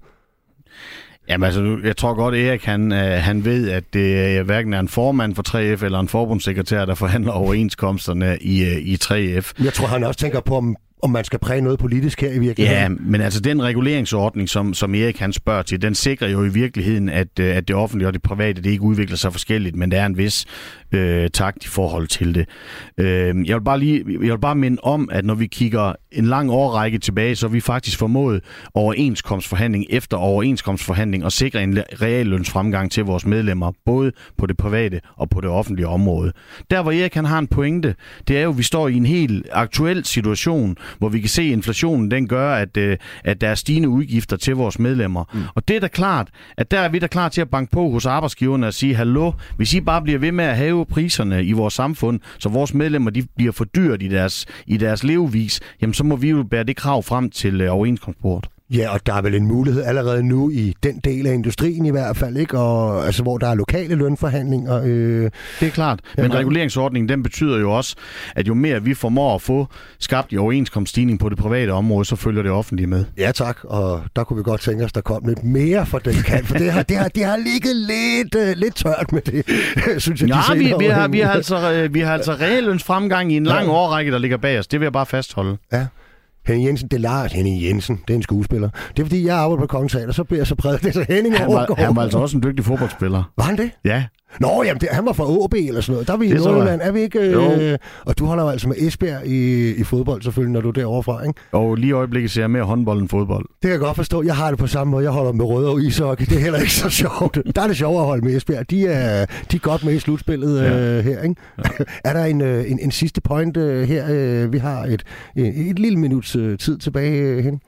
Jamen altså, jeg tror godt, Erik han, øh, han ved, at det øh, hverken er en formand for 3F eller en forbundssekretær, der forhandler overenskomsterne i, øh, i 3F. Jeg tror, han også tænker på, om om man skal præge noget politisk her i virkeligheden. Ja, men altså den reguleringsordning, som, som Erik han spørger til, den sikrer jo i virkeligheden, at, øh, at det offentlige og det private, det ikke udvikler sig forskelligt, men der er en vis øh, takt i forhold til det. Øh, jeg, vil bare lige, jeg vil bare minde om, at når vi kigger en lang årrække tilbage, så har vi faktisk formået overenskomstforhandling efter overenskomstforhandling og sikre en reallønsfremgang til vores medlemmer, både på det private og på det offentlige område. Der hvor Erik han har en pointe, det er jo, at vi står i en helt aktuel situation, hvor vi kan se, at inflationen den gør, at, øh, at der er stigende udgifter til vores medlemmer. Mm. Og det er da klart, at der er vi da klar til at banke på hos arbejdsgiverne og sige, hallo, hvis I bare bliver ved med at have priserne i vores samfund, så vores medlemmer de bliver for dyrt i deres, i deres levevis, jamen så må vi jo bære det krav frem til øh, overenskomstbordet. Ja, og der er vel en mulighed allerede nu i den del af industrien i hvert fald, ikke? Og, altså, hvor der er lokale lønforhandlinger. Øh, det er klart, men reguleringsordningen den betyder jo også, at jo mere vi formår at få skabt i overenskomststigning på det private område, så følger det offentlige med. Ja tak, og der kunne vi godt tænke os, der kom lidt mere for den kant, for det har, det har, det har ligget lidt, uh, lidt tørt med det, synes jeg. Ja, vi, vi, har, vi, har altså, øh, vi har altså realløns fremgang i en lang ja. årrække, der ligger bag os. Det vil jeg bare fastholde. Ja. Henning Jensen, det er Lars Henning Jensen, det er en skuespiller. Det er fordi, jeg arbejder på Kongens Teater, så bliver jeg så præget det, så Henning han var, han var altså også en dygtig fodboldspiller. Var han det? Ja, Nå, jamen, det, han var fra AB eller sådan noget. Der er vi i Det. Nordjylland, er vi ikke? Øh, Jo. og du holder jo altså med Esbjerg i, i fodbold selvfølgelig, når du er derovre fra, ikke? Og lige i øjeblikket ser jeg mere håndbold end fodbold. Det kan jeg godt forstå. Jeg har det på samme måde. Jeg holder med Røde og Ishockey. Det er heller ikke så sjovt. Der er det sjovere at holde med Esbjerg. De er, de er godt med i slutspillet Ja. øh, her, ikke? er der en, øh, en, en sidste point øh, her? Øh, vi har et, et, et lille minuts øh, tid tilbage, øh, hen.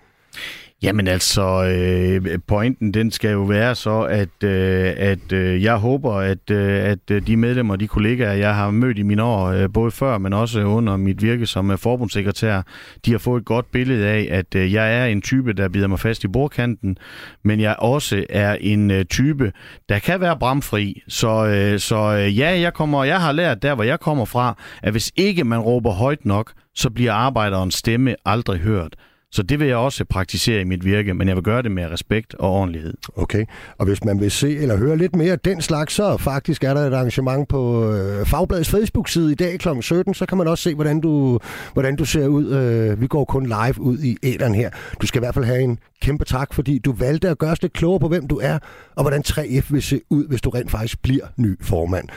Jamen altså, øh, pointen den skal jo være så, at, øh, at øh, jeg håber, at, øh, at øh, de medlemmer og de kollegaer, jeg har mødt i mine år, øh, både før, men også under mit virke som øh, forbundssekretær, de har fået et godt billede af, at øh, jeg er en type, der bider mig fast i bordkanten, men jeg også er en øh, type, der kan være bramfri. Så, øh, så øh, ja, jeg, kommer, jeg har lært der, hvor jeg kommer fra, at hvis ikke man råber højt nok, så bliver arbejderens stemme aldrig hørt. Så det vil jeg også praktisere i mit virke, men jeg vil gøre det med respekt og ordentlighed. Okay, og hvis man vil se eller høre lidt mere af den slags, så faktisk er der et arrangement på øh, Fagbladets Facebook-side i dag kl. 17, så kan man også se, hvordan du, hvordan du ser ud. Øh, vi går kun live ud i æderen her. Du skal i hvert fald have en kæmpe tak, fordi du valgte at gøre os lidt klogere på, hvem du er, og hvordan 3F vil se ud, hvis du rent faktisk bliver ny formand.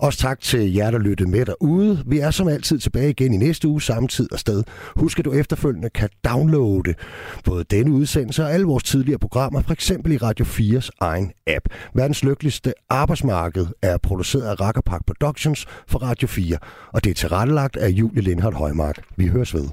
Også tak til jer, der lyttede med derude. Vi er som altid tilbage igen i næste uge, samme tid og sted. Husk, at du efterfølgende kan downloade både denne udsendelse og alle vores tidligere programmer, for eksempel i Radio 4's egen app. Verdens lykkeligste arbejdsmarked er produceret af Rakkerpark Productions for Radio 4, og det er tilrettelagt af Julie Lindhardt Højmark. Vi høres ved.